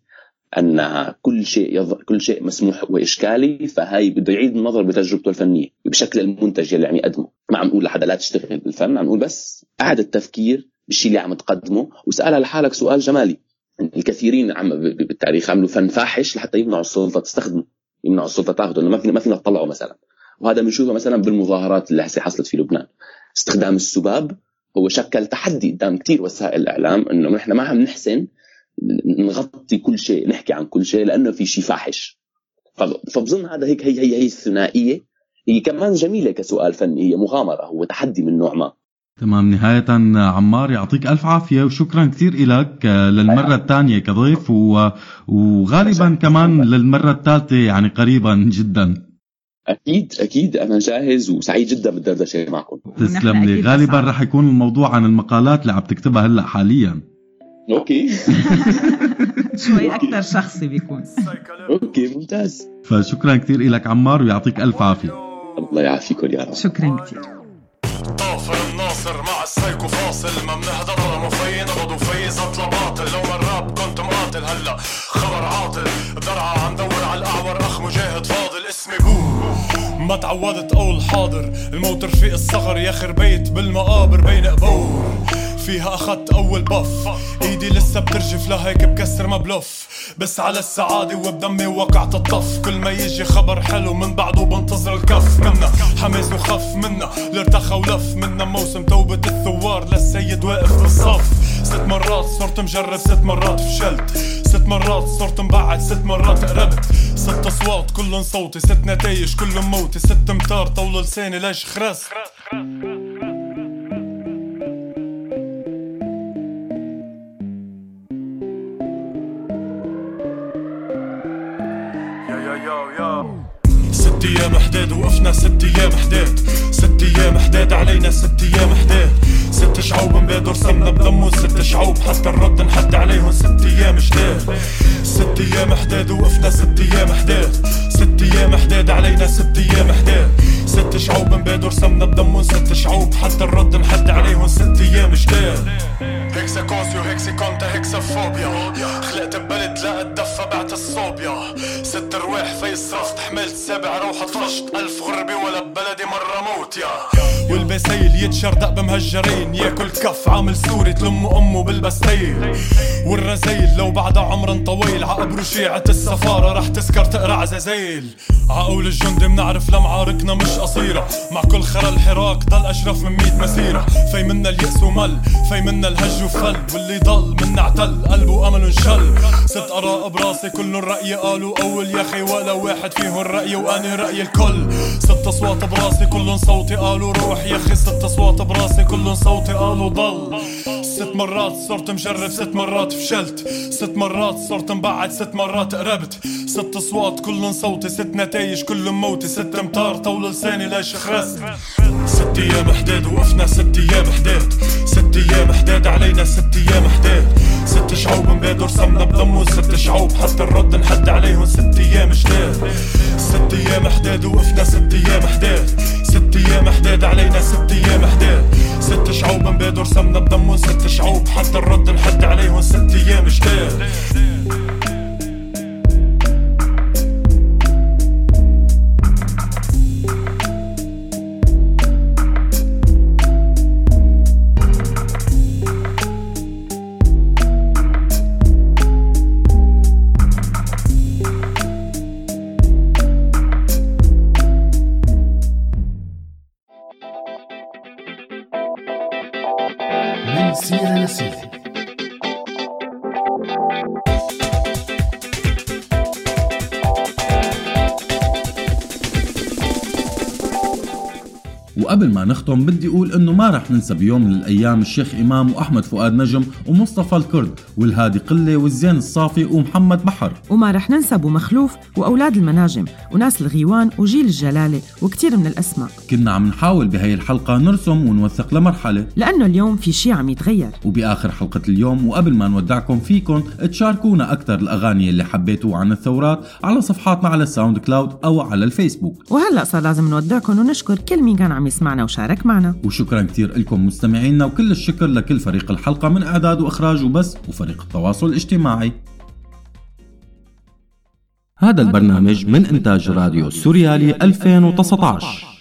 أن كل شيء يظ... كل شيء مسموح وإشكالي فهي بده يعيد النظر بتجربته الفنية بشكل المنتج اللي عم يقدمه. ما عم نقول لحدا لا تشتغل بالفن عم نقول بس اعاده تفكير بالشيء اللي عم تقدمه وسألها لحالك سؤال جمالي. الكثيرين عم بالتاريخ عملوا فن فاحش لحتى يمنعوا السلطة تستخدمه يمنعوا السلطة تاخذه انه ما فينا ما فينا نطلعه مثلا. وهذا بنشوفه مثلا بالمظاهرات اللي هسه حصلت في لبنان. استخدام السباب هو شكل تحدي قدام كثير وسائل الإعلام إنه نحن ما عم نحسن نغطي كل شيء نحكي عن كل شيء لأنه في شيء فاحش. فبظن هذا هيك هي هي هي الثنائية. هي كمان جميلة كسؤال فني هي مغامرة هو تحدي من نوع ما. تمام. نهاية عمار يعطيك ألف عافية وشكرا كثير إلك للمرة الثانية كضيف و... وغالبا كمان للمرة الثالثة يعني قريبا جدا. أكيد أكيد. أنا جاهز وسعيد جدا بالدردشة معكم تسلم لي. غالبا رح يكون الموضوع عن المقالات اللي عم تكتبها هلأ حاليا. okay. شوي أكثر شخصي بيكون. okay ممتاز. فشكرا كثير لك عمار ويعطيك ألف عافية. الله يعافيكم يا رب. شكرا كثير. السايكو فاصل. ما بنهدى ضرر مفي نبض وفي زط باطل. لو مراب كنت مقاتل. هلا خبر عاطل. درعة عم دور على الأعور. أخ مجاهد فاضل. اسمي بو ما تعودت أقول حاضر. الموت رفيق الصغر ياخر بيت بالمقابر. بين قبور فيها اخدت أول بف. إيدي لسه بترجف لهيك بكسر ما بلف. بس على السعادة وبدمي وقعت الطف. كل ما يجي خبر حلو من بعده بنتظر الكف منا. حماس وخف منا لارتخى ولف منا. موسم توبة الثوار للسيد واقف بالصف ست مرات صرت مجرب ست مرات فشلت. ست مرات صرت مبعد ست مرات قربت. ست أصوات كلن صوتي. ست نتايج كلن موتي. ست امتار طول لساني ليش خرس يا أيام حداد وقفنا ست أيام حداد ست أيام حداد علينا ست أيام حداد ست شعوب مبادر صمنا بدمه ست شعوب حتى الرد نحد عليهم ست أيام جداد ست أيام حداد وقفنا ست أيام حداد ست أيام حداد علينا ست أيام حداد ست شعوب مبادر صمنا بدمه ست شعوب حتى الرد نحد عليهم ست أيام جداد هيكسا كونسيو هيكسي كونتا هيكسا فوبيا خلقت ببلد لا اتدفى بعت الصوبيا ست رواح في صرفت حملت سبع روحة طفشت ألف غربة ولا ببلدي مرة موت يا. والبسيل يتشردق بمهجرين ياكل كف عامل سوري تلم أمه بالبستيل والرزيل لو بعد عمر طويل عقبرو شيعة السفارة رح تسكر تقرع عزازيل عقول الجند منعرف لمعاركنا مش قصيرة. مع كل خرا الحراك ضل أشرف من ميت مسيرة. في منا اليأس ومل في منا الهج وفل. واللي ضل منا اعتل قلبه أمل انشل. ست آراء براسي كل الرأي قالوا أول يا أخي ولا واحد فيهم الرأي وأنا رأي الكل. ست أصوات براسي كلن صوتي قالوا روح. يا أخي ست أصوات براسي كلن صوتي قالوا ضل. ست مرات صرت مجرب ست مرات فشلت. ست مرات صرت مبعد ست مرات قربت. ست أصوات كلن صوتي ست نتايج كلن موتي. ست امتار طول لساني ليش خرست ست أيام حداد وقفنا ست أيام حداد. ست أيام حداد علينا ست أيام حداد. ست شعوب مبادر صمنا بدمه ست شعوب. حتى الرد نحد عليهم ست أيام جداد ست أيام حداد وقفنا ست أيام حداد ست أيام حداد علينا ست أيام حداد ست شعوب مبادر صمنا بدمه ست شعوب. حتى الرد نحد عليهم ست أيام جداد بدي ما رح ننسى بيوم من الأيام الشيخ إمام وأحمد فؤاد نجم ومصطفى الكرد والهادي قلة والزين الصافي ومحمد بحر. وما رح ننسى أبو مخلوف وأولاد المناجم وناس الغيوان وجيل الجلالة وكتير من الأسماء. كنا عم نحاول بهي الحلقة نرسم ونوثق لمرحلة. لأنه اليوم في شي عم يتغير. وبآخر حلقة اليوم وقبل ما نودعكم فيكم تشاركونا أكثر الأغاني اللي حبيتوها عن الثورات على صفحاتنا على ال SoundCloud أو على الفيسبوك. وهلأ صار لازم نودعكم ونشكر كل مين كان عم يسمعنا وشارك معنا. وشكرا كتير لكم مستمعينا وكل الشكر لكل فريق الحلقة من إعداد وإخراج وبس وفريق التواصل الاجتماعي. هذا البرنامج من إنتاج راديو سوريالي 2019